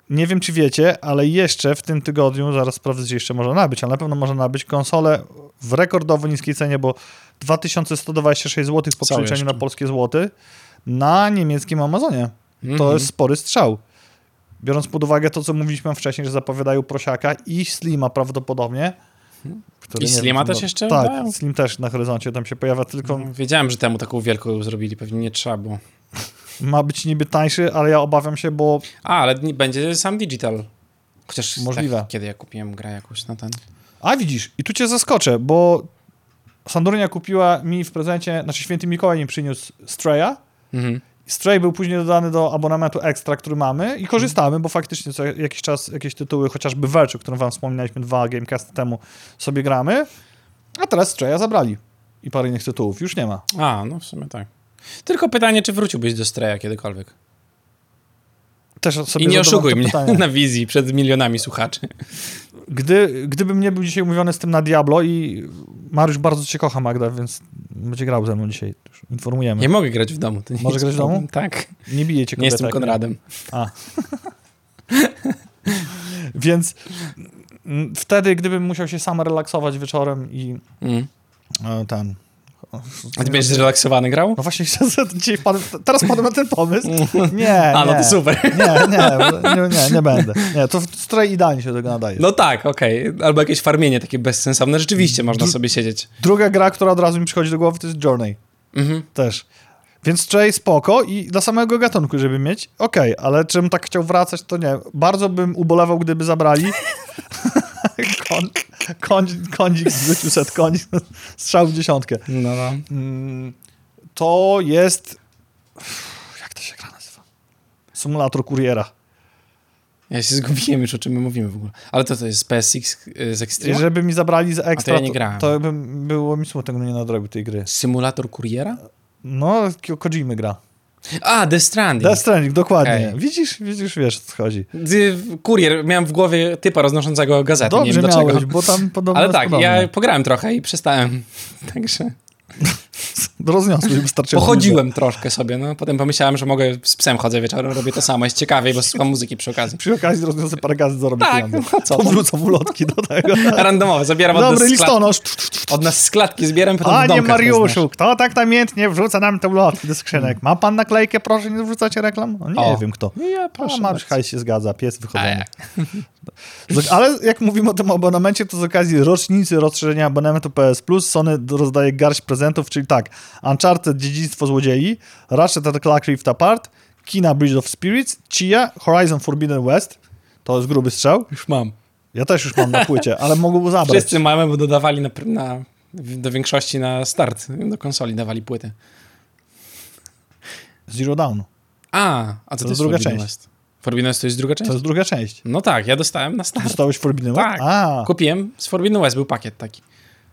A: Nie wiem, czy wiecie, ale jeszcze w tym tygodniu, zaraz sprawdzę, czy jeszcze można nabyć, ale na pewno można nabyć konsolę w rekordowo niskiej cenie, bo 2126 zł po przeliczeniu na polskie złoty na niemieckim Amazonie. To
B: Mhm.
A: jest spory strzał. Biorąc pod uwagę to, co mówiliśmy wcześniej, że zapowiadają prosiaka i Slima prawdopodobnie. który
B: I
A: nie wiem,
B: Slima
A: czy
B: też
A: no-
B: jeszcze
A: Tak,
B: dają?
A: Slim też na horyzoncie tam się pojawia, tylko
B: Wiedziałem, że temu taką wielką zrobili, pewnie nie trzeba było.
A: ma być niby tańszy, ale ja obawiam się, bo
B: A, ale będzie sam digital. Chociaż
A: Możliwe.
B: Tak, kiedy ja kupiłem grę jakąś na ten.
A: A widzisz, i tu cię zaskoczę, bo Sandorynia kupiła mi w prezencie, znaczy święty Mikołaj mi przyniósł Straya.
B: Mhm.
A: Stray był później dodany do abonamentu Extra, który mamy i korzystamy, bo faktycznie co jakiś czas jakieś tytuły, chociażby Verge, o którym wam wspominaliśmy dwa Gamecasty temu, sobie gramy. A teraz Straya zabrali. I parę innych tytułów już nie ma.
B: A, no w sumie tak. Tylko pytanie, czy wróciłbyś do Straya kiedykolwiek?
A: Też sobie
B: I nie oszukuj mnie
A: pytanie.
B: na wizji przed milionami słuchaczy.
A: Gdy, gdybym nie był dzisiaj umówiony z tym na Diablo i Mariusz bardzo cię kocha, Magda, więc będzie grał ze mną dzisiaj. Informujemy.
B: Nie mogę grać w domu. To nie jest
A: grać w domu?
B: problem. Tak.
A: Nie bije cię
B: Nie jestem Konradem.
A: A. Więc mm, wtedy, gdybym musiał się sam relaksować wieczorem i
B: Mm.
A: e, ten...
B: A ty będziesz zrelaksowany grał?
A: No właśnie, dzisiaj teraz padłem na ten pomysł. Nie,
B: A, no to super.
A: Nie, nie, nie, nie, nie będę. Nie, to stroj idealnie się tego nadaje.
B: No tak, okej. Albo jakieś farmienie takie bezsensowne. Rzeczywiście można sobie siedzieć.
A: Druga gra, która od razu mi przychodzi do głowy, to jest Journey.
B: Mhm.
A: Też. Więc Jay spoko i dla samego gatunku, żeby mieć, okej, ale czym tak chciał wracać, to nie. Bardzo bym ubolewał, gdyby zabrali kon, kon, kądzik z 200 koni, strzał w dziesiątkę.
B: No, no.
A: Mm, To jest... Jak to się gra nazywa? Symulator kuriera.
B: Ja się zgubiłem już, o czym my mówimy w ogóle. Ale to to jest PSX y, z Extreme?
A: Jeżeli mi zabrali z ekstra,
B: ja nie grałem.
A: to, to by było mi smutno, nie nadrobił tej gry.
B: Symulator kuriera?
A: No, Ko- Kojimy gra.
B: A, The Stranding.
A: Death Stranding, dokładnie.
B: Ej.
A: Widzisz, widzisz, wiesz, o co chodzi.
B: Kurier, miałem w głowie typa roznoszącego gazety, nie
A: Dobrze
B: wiem dlaczego.
A: miałeś, bo tam podobno
B: Ale tak, ja pograłem trochę i przestałem. Także
A: Rozniosłeś, wystarczyło.
B: pochodziłem troszkę sobie, no. Potem pomyślałem, że mogę z psem chodzę wieczorem, robię to samo, jest ciekawiej, bo słucham muzyki przy okazji.
A: Przy okazji rozniosę parę gazet, zarobię
B: Tak,
A: pieniądze.
B: no co tam?
A: Powrócą ulotki do tego.
B: Randomowe, zabieram od nas,
A: Dobry
B: klat...
A: listonosz.
B: od nas z klatki, zbieram, potem
A: Panie Mariuszu, kto tak namiętnie wrzuca nam te ulotki do skrzynek? Ma pan naklejkę, proszę, nie wrzucacie reklam? No, nie
B: O.
A: wiem kto.
B: Nie, ja
A: A
B: proszę. Bardzo.
A: Hajs się zgadza, pies
B: A,
A: wychodzony. Z- Ale jak mówimy o tym abonamencie, to z okazji rocznicy rozszerzenia abonamentu PS Plus Sony rozdaje garść prezentów, czyli tak, Uncharted Dziedzictwo Złodziei, Ratchet Clank Rift Apart, Kina Bridge of Spirits, Chia, Horizon Forbidden West, to jest gruby strzał.
B: Już mam.
A: Ja też już mam na płycie, ale mogą zabrać.
B: Wszyscy mamy, bo dodawali na, na, do większości na start, do konsoli dawali płyty.
A: Zero Down.
B: A, a co to,
A: jest
B: jest
A: druga
B: Forbidden
A: część.
B: West? Forbidden West to jest druga część?
A: To jest druga część.
B: No tak, ja dostałem na start.
A: Dostałeś Forbidden West?
B: Tak.
A: A,
B: Kupiłem z Forbidden West, był pakiet taki.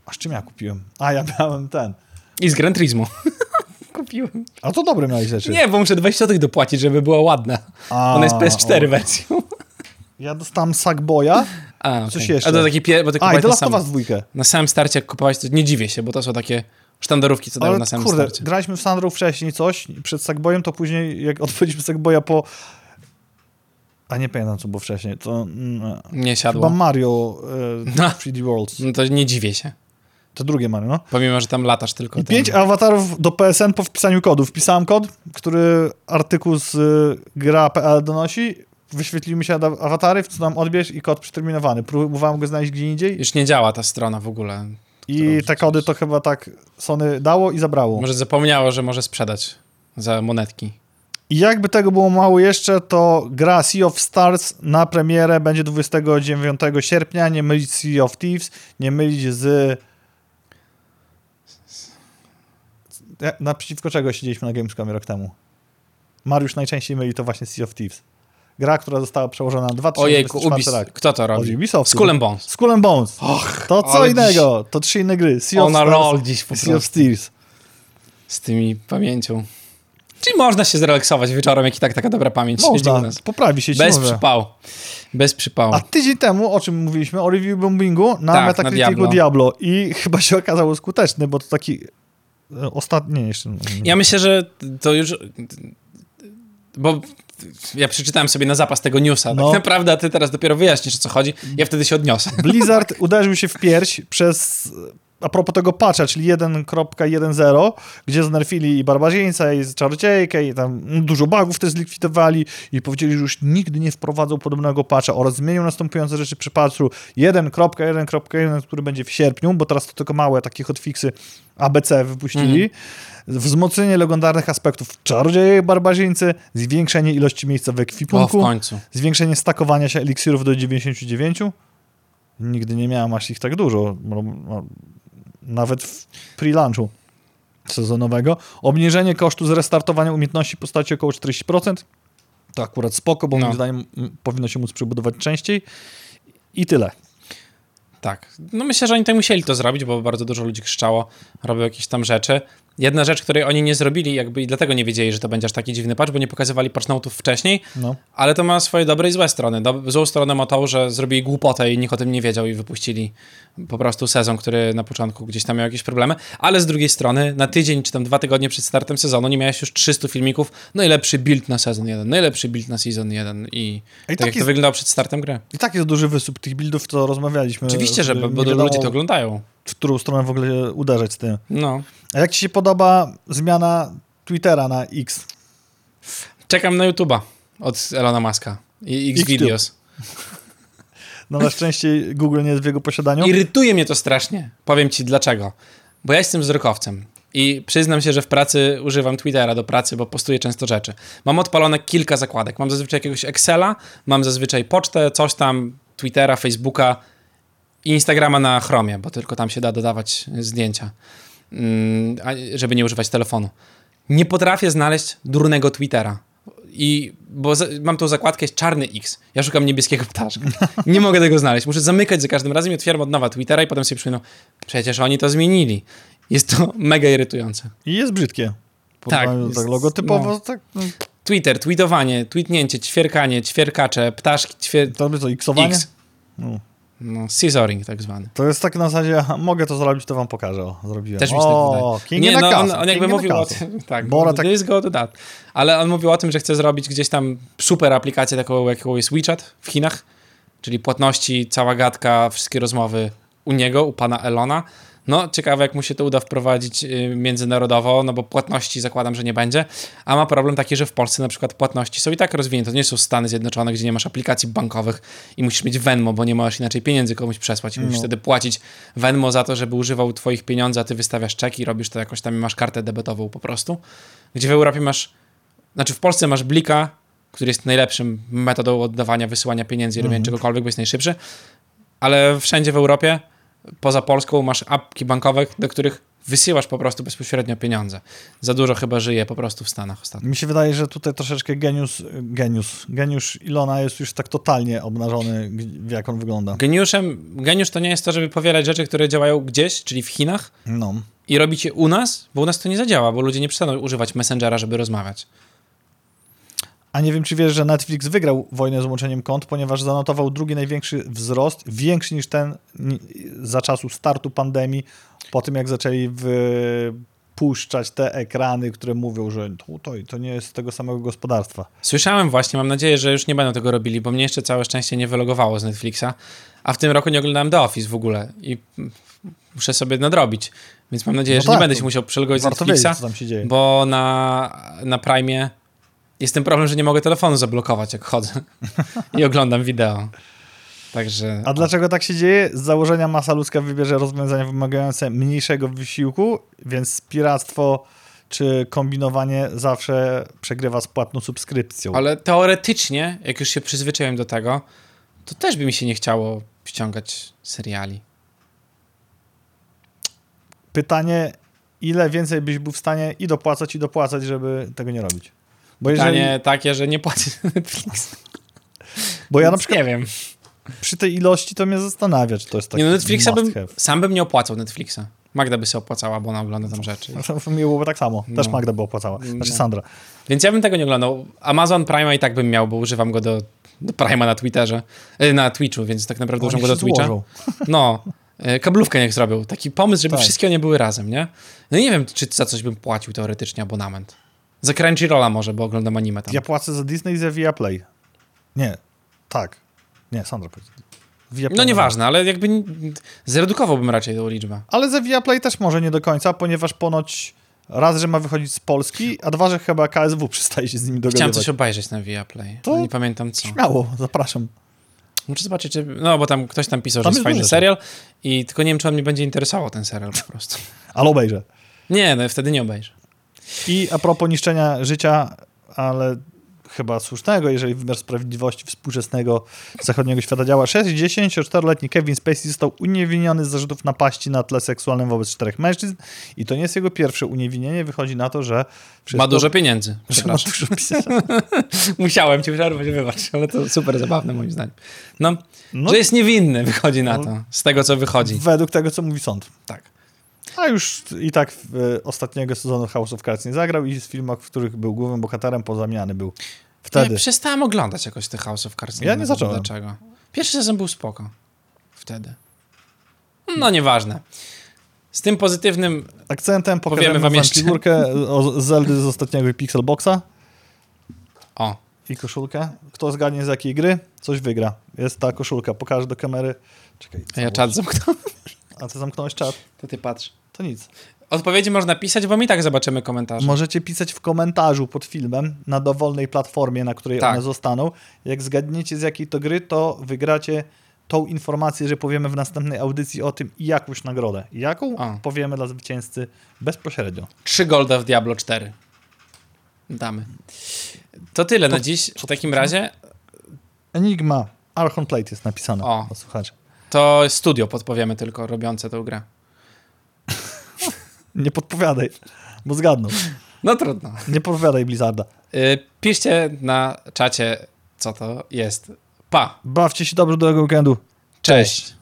A: a z czym ja kupiłem? A, ja miałem ten.
B: I z Gran Turismo. Kupiłem.
A: A to dobre miałeś rzeczy.
B: Nie, bo muszę 20 tych dopłacić, żeby była ładna.
A: A,
B: Ona jest PS4
A: o.
B: wersją.
A: Ja dostałem Sackboya.
B: A,
A: Coś
B: okej.
A: jeszcze.
B: A to taki pie... bo ty
A: A, i The
B: na,
A: Last of
B: sam...
A: Us dwójkę.
B: na samym starcie, jak kupowałeś, to nie dziwię się, bo to są takie sztandarówki, co dają na samym
A: kurde,
B: starcie.
A: graliśmy w Sandro wcześniej coś, przed Sackboyem, to później jak odbyliśmy Sackboya po... A nie pamiętam, co było wcześniej. To
B: Nie
A: chyba
B: siadło.
A: Mario e,
B: No.
A: 3D Worlds.
B: No to nie dziwię się.
A: To drugie Mario, no.
B: Pomimo, że tam latasz tylko
A: I
B: tam.
A: pięć awatarów do PSN po wpisaniu kodu. Wpisałem kod, który artykuł z y, gra.pl donosi. Wyświetliły mi się awatary, wcisnąłem odbierz i kod przeterminowany. Próbowałem go znaleźć gdzie indziej
B: Już nie działa ta strona w ogóle.
A: i te kody to chyba tak Sony dało i zabrało.
B: Może zapomniało, że może sprzedać za monetki.
A: I jakby tego było mało jeszcze, to gra Sea of Stars na premierę będzie 29 sierpnia. Nie mylić Sea of Thieves, nie mylić z... Ja- Naprzeciwko czego siedzieliśmy na Gamescomie rok temu? Mariusz najczęściej myli to właśnie Sea of Thieves. Gra, która została przełożona na 2024
B: Ojejku, Ubis...
A: rok.
B: kto to
A: Od
B: robi?
A: Ubisoftu.
B: Skull and Bones.
A: Skull and Bones.
B: Och,
A: To co innego. To trzy inne gry. Sea of
B: Ona
A: Stars
B: dziś po
A: Sea of. Thieves.
B: Z tymi pamięcią. Czyli można się zrelaksować wieczorem, jak i tak taka dobra pamięć
A: Można.
B: nas.
A: Poprawi się
B: Bez
A: może.
B: przypału. Bez przypału.
A: A tydzień temu, o czym mówiliśmy, o review bombingu na
B: Tak,
A: Metacriticu
B: Diablo.
A: Diablo. i chyba się okazało skuteczny, bo to taki e, ostatni, nie, jeszcze...
B: Ja myślę, że to już... Bo ja przeczytałem sobie na zapas tego newsa.
A: No.
B: Tak naprawdę, ty teraz dopiero wyjaśnisz, o co chodzi. Ja wtedy się odniosę.
A: Blizzard uderzył się w pierś przez, a propos tego patcha, czyli 1.1.0, gdzie znerfili i barbarzyńcę, i czarodziejkę, i tam dużo bugów też zlikwidowali i powiedzieli, że już nigdy nie wprowadzą podobnego patcha oraz zmienią następujące rzeczy przy patchu 1.1.1, który będzie w sierpniu, bo teraz to tylko małe takie hotfixy ABC wypuścili. Wzmocnienie legendarnych aspektów czarodziejek, barbarzyńcy, zwiększenie ilości miejsca w
B: O, w
A: ekwipunku, zwiększenie stakowania się eliksirów do 99. Nigdy nie miałem aż ich tak dużo. no, no, Nawet w pre-launchu sezonowego. Obniżenie kosztu zrestartowania umiejętności postaci około 40%. To akurat spoko, bo
B: No.
A: moim zdaniem powinno się móc przebudować częściej. I tyle.
B: Tak. No myślę, że oni tak musieli to zrobić, bo bardzo dużo ludzi krzyczało, robią jakieś tam rzeczy. Jedna rzecz, której oni nie zrobili, jakby i dlatego nie wiedzieli, że to będzie aż taki dziwny patch, bo nie pokazywali patch notów wcześniej,
A: No.
B: ale to ma swoje dobre i złe strony. Do, złą stronę ma to, że zrobili głupotę i nikt o tym nie wiedział i wypuścili po prostu sezon, który na początku gdzieś tam miał jakieś problemy, ale z drugiej strony na tydzień czy tam dwa tygodnie przed startem sezonu nie miałeś już 300 filmików, najlepszy build na sezon 1, najlepszy build na season 1 i,
A: tak
B: tak jak
A: jest-
B: to wyglądało przed startem gry.
A: I tak jest duży wysób tych buildów, to rozmawialiśmy.
B: Oczywiście, że bo, bo ludzie to oglądają.
A: W którą stronę w ogóle uderzać z tym.
B: No.
A: A jak ci się podoba zmiana Twittera na X?
B: Czekam na YouTube'a od Elona Muska i
A: Xtube.
B: Xvideos.
A: No na szczęście Google nie jest w jego posiadaniu.
B: Irytuje mnie to strasznie. Powiem ci dlaczego. Bo ja jestem wzrokowcem. I przyznam się, że w pracy używam Twittera do pracy, bo postuję często rzeczy. Mam odpalone kilka zakładek. Mam zazwyczaj jakiegoś Excela, mam zazwyczaj pocztę, coś tam, Twittera, Facebooka i Instagrama na Chromie, bo tylko tam się da dodawać zdjęcia, mm, żeby nie używać telefonu. Nie potrafię znaleźć durnego Twittera. I bo mam tą zakładkę, jest czarny X. Ja szukam niebieskiego ptaszka. Nie mogę tego znaleźć. Muszę zamykać za każdym razem i otwieram od nowa Twittera i potem sobie przypominam, przecież oni to zmienili. Jest to mega irytujące.
A: I jest brzydkie. Tak, jest, tak logotypowo. No. Tak, no.
B: Twitter, tweetowanie, tweetnięcie, ćwierkanie, ćwierkacze, ptaszki, ćwier...
A: To by to xowanie? X.
B: No. No, scissoring tak zwany.
A: To jest tak na zasadzie, mogę to zrobić, to wam pokażę. Zrobiłem.
B: Też mi się o, tak wydaje. Nie, no, on, on jakby mówił o tym, tak, Bora tak... jest go to that. Ale on mówił o tym, że chce zrobić gdzieś tam super aplikację taką, jaką jest WeChat w Chinach, czyli płatności, cała gadka, wszystkie rozmowy u niego, u pana Elona no, ciekawe, jak mu się to uda wprowadzić y, międzynarodowo, no bo płatności zakładam, że nie będzie. A ma problem taki, że w Polsce na przykład płatności są i tak rozwinięte. To nie są Stany Zjednoczone, gdzie nie masz aplikacji bankowych i musisz mieć Venmo, bo nie możesz inaczej pieniędzy komuś przesłać. I no. musisz wtedy płacić Venmo za to, żeby używał twoich pieniędzy, a ty wystawiasz czeki, robisz to jakoś tam i masz kartę debetową po prostu. Gdzie w Europie masz, znaczy w Polsce masz Blika, który jest najlepszym metodą oddawania, wysyłania pieniędzy i robienia czegokolwiek, bo jest najszybszy. Ale wszędzie w Europie poza Polską masz apki bankowe, do których wysyłasz po prostu bezpośrednio pieniądze. Za dużo chyba żyje po prostu w Stanach ostatnio.
A: Mi się wydaje, że tutaj troszeczkę geniusz, geniusz, geniusz Ilona jest już tak totalnie obnażony, jak on wygląda.
B: Geniuszem, geniusz to nie jest to, żeby powielać rzeczy, które działają gdzieś, czyli w Chinach no. i robić je u nas, bo u nas to nie zadziała, bo ludzie nie przestaną używać Messengera, żeby rozmawiać.
A: A nie wiem, czy wiesz, że Netflix wygrał wojnę z łączeniem kont, ponieważ zanotował drugi największy wzrost, większy niż ten za czasu startu pandemii, po tym jak zaczęli wypuszczać te ekrany, które mówią, że to, to, nie jest z tego samego gospodarstwa.
B: Słyszałem właśnie, mam nadzieję, że już nie będą tego robili, bo mnie jeszcze całe szczęście nie wylogowało z Netflixa, a w tym roku nie oglądałem The Office w ogóle i muszę sobie nadrobić. Więc mam nadzieję, no że tak, nie będę się musiał przelogować z Netflixa, wiedzieć, bo na, na Prime jest ten problem, że nie mogę telefonu zablokować, jak chodzę i oglądam wideo. Także...
A: A dlaczego tak się dzieje? Z założenia masa ludzka wybierze rozwiązania wymagające mniejszego wysiłku, więc piractwo czy kombinowanie zawsze przegrywa z płatną subskrypcją.
B: Ale teoretycznie, jak już się przyzwyczaiłem do tego, to też by mi się nie chciało ściągać seriali.
A: Pytanie, ile więcej byś był w stanie i dopłacać, i dopłacać, żeby tego nie robić?
B: Bo Pytanie jeżeli... takie, że nie płaci Netflix.
A: Bo ja na przykład... Nie wiem. Przy tej ilości to mnie zastanawia, czy to jest taki
B: Nie, no Netflixa bym, sam bym nie opłacał Netflixa. Magda by się opłacała, bo ona ogląda tam rzeczy.
A: Mi byłoby tak samo. Też no. Magda by opłacała. Znaczy. Sandra.
B: Więc ja bym tego nie oglądał. Amazon Prime i tak bym miał, bo używam go do, do Prime'a na Twitterze, e, na Twitchu, więc tak naprawdę używam go do Twitcha. Złożą. No. E, kablówkę niech zrobił. Taki pomysł, żeby tak. wszystkie one były razem, nie? No nie wiem, czy za coś bym płacił teoretycznie abonament. Za Crunchyrolla może, bo oglądam anime tam.
A: Ja płacę za Disney i za Viaplay. Nie, tak. Nie, Sandra
B: Viaplay no nieważne, ale jakby zredukowałbym raczej tą liczbę.
A: Ale za Viaplay też może nie do końca, ponieważ ponoć raz, że ma wychodzić z Polski, a dwa, że chyba KSW przestaje się z nimi dogadywać.
B: Chciałem coś obejrzeć na Viaplay, to nie pamiętam co.
A: Śmiało, zapraszam.
B: Muszę zobaczyć, czy... no bo tam ktoś tam pisał, tam że jest fajny serial i tylko nie wiem, czy on mnie będzie interesował ten serial po prostu.
A: Ale obejrzę.
B: Nie, no wtedy nie obejrzę.
A: I a propos niszczenia życia, ale chyba słusznego, jeżeli wymiar sprawiedliwości współczesnego zachodniego świata działa. 64-letni Kevin Spacey został uniewinniony z zarzutów napaści na tle seksualnym wobec czterech mężczyzn i to nie jest jego pierwsze uniewinnienie. Wychodzi na to, że...
B: Wszystko... Ma dużo pieniędzy. Ma dużo pieniędzy. Musiałem cię przerwać, wybacz, ale to super zabawne moim zdaniem. No, no, że jest niewinny, wychodzi na to, z tego co wychodzi.
A: Według tego, co mówi sąd.
B: Tak.
A: A już i tak w, ostatniego sezonu House of Cards nie zagrał i z filmach, w których był głównym bohaterem, pozamiany był wtedy.
B: Ja przestałem oglądać jakoś te House of Cards.
A: Nie ja nie zacząłem.
B: Dlaczego? Pierwszy sezon był spoko. Wtedy. No nieważne. Z tym pozytywnym
A: akcentem powiemy wam jeszcze figurkę o Zeldy z ostatniego Pixelboxa.
B: O.
A: I koszulkę. Kto zgadnie z jakiej gry, coś wygra. Jest ta koszulka. Pokażę do kamery. Czekaj.
B: A ja czat zamknąłem.
A: A ty zamknąłeś czat?
B: To ty patrz.
A: To nic.
B: Odpowiedzi można pisać, bo my i tak zobaczymy komentarze.
A: Możecie pisać w komentarzu pod filmem na dowolnej platformie, na której tak. one zostaną. Jak zgadniecie z jakiej to gry, to wygracie tą informację, że powiemy w następnej audycji o tym i jakąś nagrodę. Jaką
B: O.
A: powiemy dla zwycięzcy bezpośrednio.
B: Trzy golda w Diablo 4. Damy. To tyle na
A: To-
B: dziś. W takim razie
A: Enigma Archon Plate jest napisane.
B: O.
A: O. Słuchajcie.
B: to studio podpowiemy tylko robiące tą grę.
A: Nie podpowiadaj, bo zgadną.
B: No trudno.
A: Nie podpowiadaj Blizzarda.
B: Y, Piszcie na czacie, co to jest. Pa.
A: Bawcie się dobrze do tego weekendu.
B: Cześć.